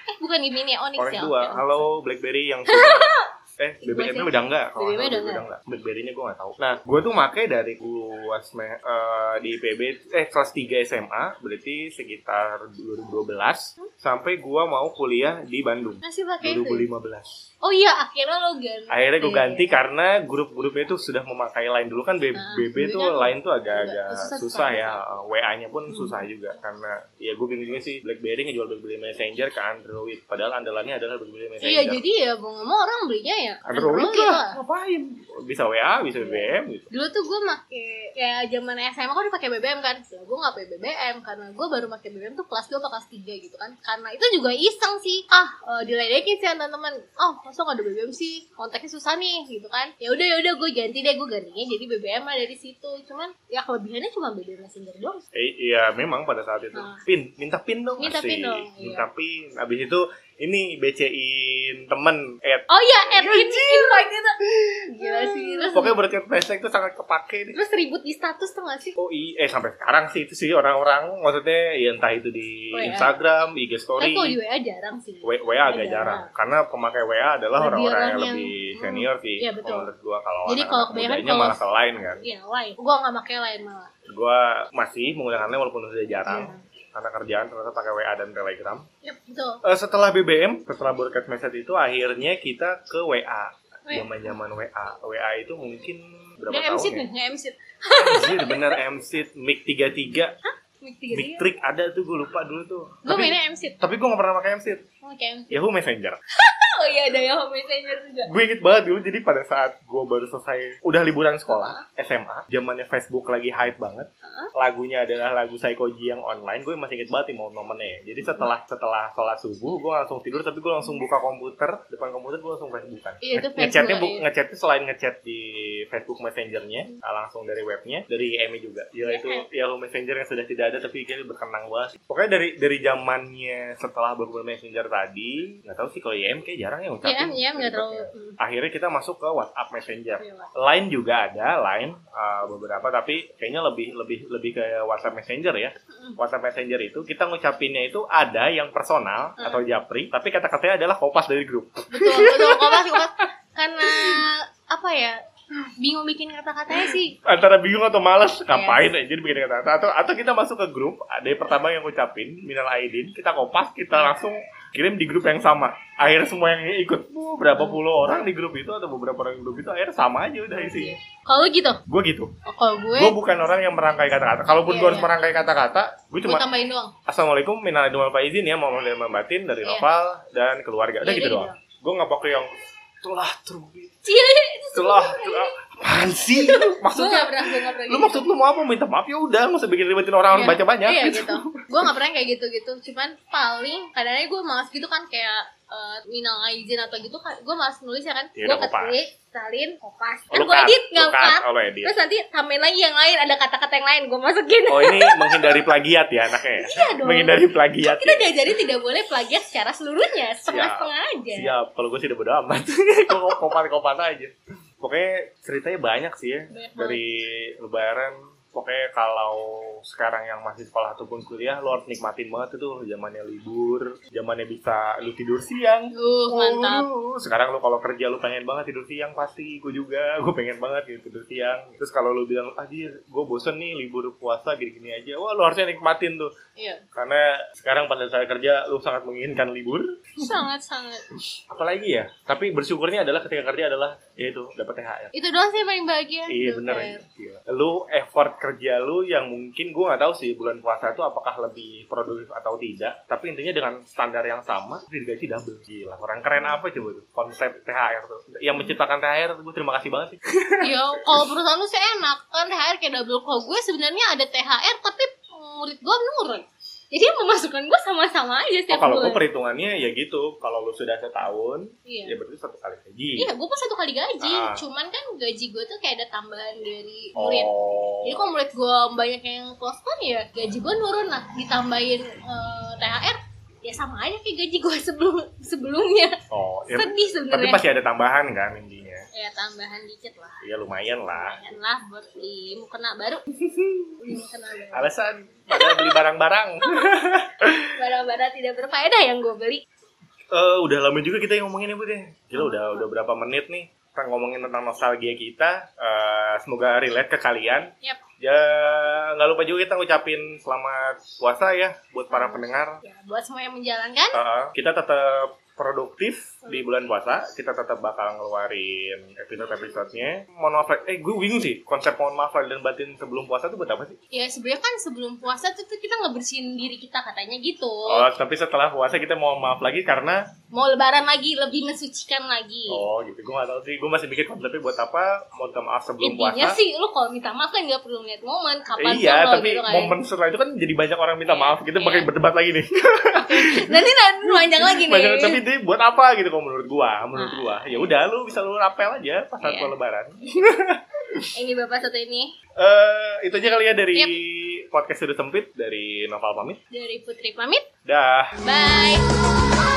Eh, bukan ini nih, Onyx Onyx ya. 2. oke. Halo BlackBerry yang Eh, Gua BBM-nya udah enggak? Kalau BBM-nya nggak udah enggak. enggak. BlackBerry-nya gue nggak tahu. Nah, gue tuh make dari luas me- eh, di IPB eh kelas 3 SMA, berarti sekitar 2012 sampai gue mau kuliah di Bandung. Masih pakai itu. 2015. Oh iya, akhirnya lo ganti. Akhirnya gue ganti karena grup-grupnya tuh sudah memakai line dulu kan B- Ah, BB tuh kan line tuh agak-agak agak susah- susah, ya. susah. WA-nya pun Hmm. susah juga karena ya gue bingung juga sih BlackBerry ngejual BlackBerry Messenger ke Android padahal andalannya adalah BlackBerry Messenger. Iya, jadi ya mau mau orang belinya ya Android lah. lah, ngapain? Bisa WA, bisa BBM gitu. Dulu tuh gue make ya zaman SMA kan dipakai BBM kan. Ya, gue nggak pakai BBM karena gue baru pakai BBM tuh kelas 2 atau kelas 3 gitu kan. Karena itu juga iseng sih. Ah, eh, diledekin sih teman-teman. Oh, nggak ada BBM sih? Kontaknya susah nih gitu kan. Ya udah ya udah gue ganti deh gue gantinya jadi BBM lah dari situ. Cuman ya kelebihannya cuma BBM Messenger doang. Eh, iya memang pada saat itu. Ah. Pin, minta pin dong. Minta Asik. pin dong, Minta pin. Abis itu ini BC-in temen at Oh iya, at invite gitu. Gila sih. Terus, Pokoknya berkat hashtag itu sangat kepake nih. terus ribut di status tuh gak sih? Oh iya, eh sampai sekarang sih itu sih orang-orang maksudnya ya entah itu di WA. Instagram, IG Tapi story, kalau di WA jarang sih. W- WA agak Jarang. jarang karena pemakai WA adalah orang-orang yang yang- lebih Hmm, senior sih. iya, betul. Kalau menurut gua kalau Jadi kalau kebanyakan kalau- malah ke lain kan. Iya, lain. Gue gak pakai lain malah. Gua masih menggunakan lain walaupun sudah jarang Iya. Karena kerjaan ternyata pakai WA dan Telegram. Yep, betul. Eh, setelah BBM, setelah broadcast message itu akhirnya kita ke WA. Zaman-zaman WA. WA itu mungkin berapa Nggak tahun MC ya? nih, nggak MC. Anjir bener MC Mic 33 Mic tiga Mic tiga. Trick ada tuh gue lupa dulu tuh Gue mainnya MC. tapi gue gak pernah pakai MC Oh, kayak MC. Yahoo Messenger Oh iya, ada Yahoo Messenger juga. Gue inget banget dulu jadi pada saat gue baru selesai Udah liburan sekolah SMA zamannya Facebook lagi hype banget Lagunya adalah lagu Psychoji yang online Gue masih inget banget nih momen-momennya ya. Jadi setelah setelah sholat subuh Gue langsung tidur tapi gue langsung buka komputer Depan komputer gue langsung Facebookan Iya, itu Nge- Ngechatnya Facebook, bu- iya. ngechatnya selain ngechat di Facebook Messengernya ah, Langsung dari webnya Dari Emi juga Gila Iya. itu Yahoo Messenger yang sudah tidak ada tapi kayaknya berkenang banget. Pokoknya dari dari zamannya setelah BlackBerry Messenger tadi nggak tahu sih kalau YM kayak jarang YM ngucapin. YM nggak terlalu Akhirnya kita masuk ke WhatsApp Messenger. Iya. Line juga ada, Line uh, beberapa tapi kayaknya lebih lebih lebih ke WhatsApp Messenger ya. WhatsApp Messenger itu kita ngucapinnya itu ada yang personal Mm. atau japri, tapi kata-katanya adalah kopas dari grup. betul betul kopas kopas karena apa ya bingung bikin kata-katanya sih Antara bingung atau malas, Iya. ngapain aja bikin kata-kata atau atau kita masuk ke grup, ada yang pertama yang ngucapin minal aidin, kita kopas, kita langsung kirim di grup yang sama. Akhirnya semua yang ikut, uh, berapa puluh orang di grup itu atau beberapa orang di grup itu akhirnya sama aja udah isinya. kalau gitu Gue gitu. Oh, kalau gue Gue bukan orang yang merangkai kata-kata. Kalaupun Iya, gue harus iya. merangkai kata-kata, gue cuma tambahin doang Assalamualaikum, minal aidin wal faizin ya, mohon dari batin dari Iya. Noval dan keluarga. Udah Iya, gitu udah doang. Gue nggak pakai yang telah terbit, Cie, telah, telah. Apaan sih? Maksudnya, gak pernah gak pernah lu maksud lu mau apa? Minta maaf ya udah, nggak usah bikin ribetin orang orang Iya. baca banyak. Iya gitu. Gue gak pernah kayak gitu-gitu. Cuman paling kadang-kadang gue malas gitu kan kayak eh, minal aizin atau gitu kan. Gue malas nulis ya kan. Iya, gue ketik, salin, kopas. Oh, Kan gue edit nggak cut. Oh. Terus nanti tambahin lagi yang lain ada kata-kata yang lain gue masukin. Oh ini menghindari plagiat ya anaknya ya? Iya dong. Menghindari plagiat Kita ya? tidak boleh plagiat secara seluruhnya, setengah-setengah aja. Siap, kalau gue sih udah bodo amat Gue kopan-kopan aja Pokoknya ceritanya banyak sih ya Banyak banget. Dari lebaran Pokoknya kalau sekarang yang masih sekolah ataupun kuliah Lo harus nikmatin banget itu zamannya libur Zamannya bisa lu tidur siang. Uh, mantap. Sekarang lu kalau kerja lu pengen banget tidur siang pasti gue juga gue pengen banget gitu tidur siang. Terus kalau lu bilang ah gue bosen nih libur puasa gini-gini aja. Wah lu harusnya nikmatin tuh. Iya, karena sekarang pada saat kerja lu sangat menginginkan libur. Sangat-sangat. apalagi ya? Tapi bersyukurnya adalah ketika kerja adalah yaitu dapat THR. Itu doang sih paling bahagia. iya bener. Gila. lu effort kerja lu yang mungkin gue nggak tahu sih bulan puasa itu apakah lebih produktif atau tidak. Tapi intinya dengan standar yang sama digaji double. Gila orang keren apa coba tuh konsep THR tuh? Yang menciptakan THR gue terima kasih banget sih. Ya, kalau perusahaan lu sih enak. Kan THR kayak double. Kalau gue sebenarnya ada THR tapi murid gue menurun. Jadi pemasukan gue sama-sama aja oh, setiap kalau gue perhitungannya ya gitu kalau lu sudah setahun Iya. ya berarti satu kali gaji Iya, gue pun satu kali gaji. Ah. Cuman kan gaji gue tuh kayak ada tambahan dari murid. oh Jadi kalau murid gue banyak yang postpone ya gaji gue nurun lah. Ditambahin eh, THR ya sama aja kayak gaji gue sebelum sebelumnya. oh ya, Sedih tapi sebenarnya. pasti ada tambahan kan intinya Ya tambahan dikit lah. ya lumayan lah Lumayan lah buat beli mukena baru. beli mukena baru. alasan pada beli barang-barang Barang-barang tidak berfaedah yang gue beli. Eh, udah lama juga kita yang ngomongin ya bu deh. Gila udah udah berapa menit nih kita ngomongin tentang nostalgia kita. Eh, semoga relate ke kalian. Yap. Ya nggak lupa juga kita ngucapin selamat puasa ya buat para pendengar. Ya, buat semua yang menjalankan. Eh, kita tetap produktif di bulan puasa. Kita tetap bakal ngeluarin episode-episodenya. Mohon maaf, eh gue bingung sih konsep mohon maaf dan batin sebelum puasa itu buat apa sih? Ya sebenarnya kan sebelum puasa tuh, tuh kita ngebersihin diri kita katanya gitu. Oh, tapi setelah puasa kita mohon maaf lagi karena Mau lebaran lagi lebih mensucikan lagi. oh gitu. Gue nggak tahu sih. Gue masih mikir konsepnya buat apa. Mohon maaf sebelum Intinya puasa. sih lu kalau minta maaf kan nggak perlu lihat momen kapan iya, lo tapi gitu momen setelah itu kan jadi banyak orang minta Iya, maaf. Kita iya. pakai berdebat lagi nih. Nanti nanti panjang lagi nih. Banyak, tapi dia buat apa gitu kalau menurut gua? Menurut Ah. gua, ya udah lu bisa lu rapel aja pas saat Iya. gua lebaran. Ini bapak satu ini Eh, itu aja kali ya dari Yep. podcast sudah sempit dari Novel pamit. dari Putri pamit. Dah. Bye.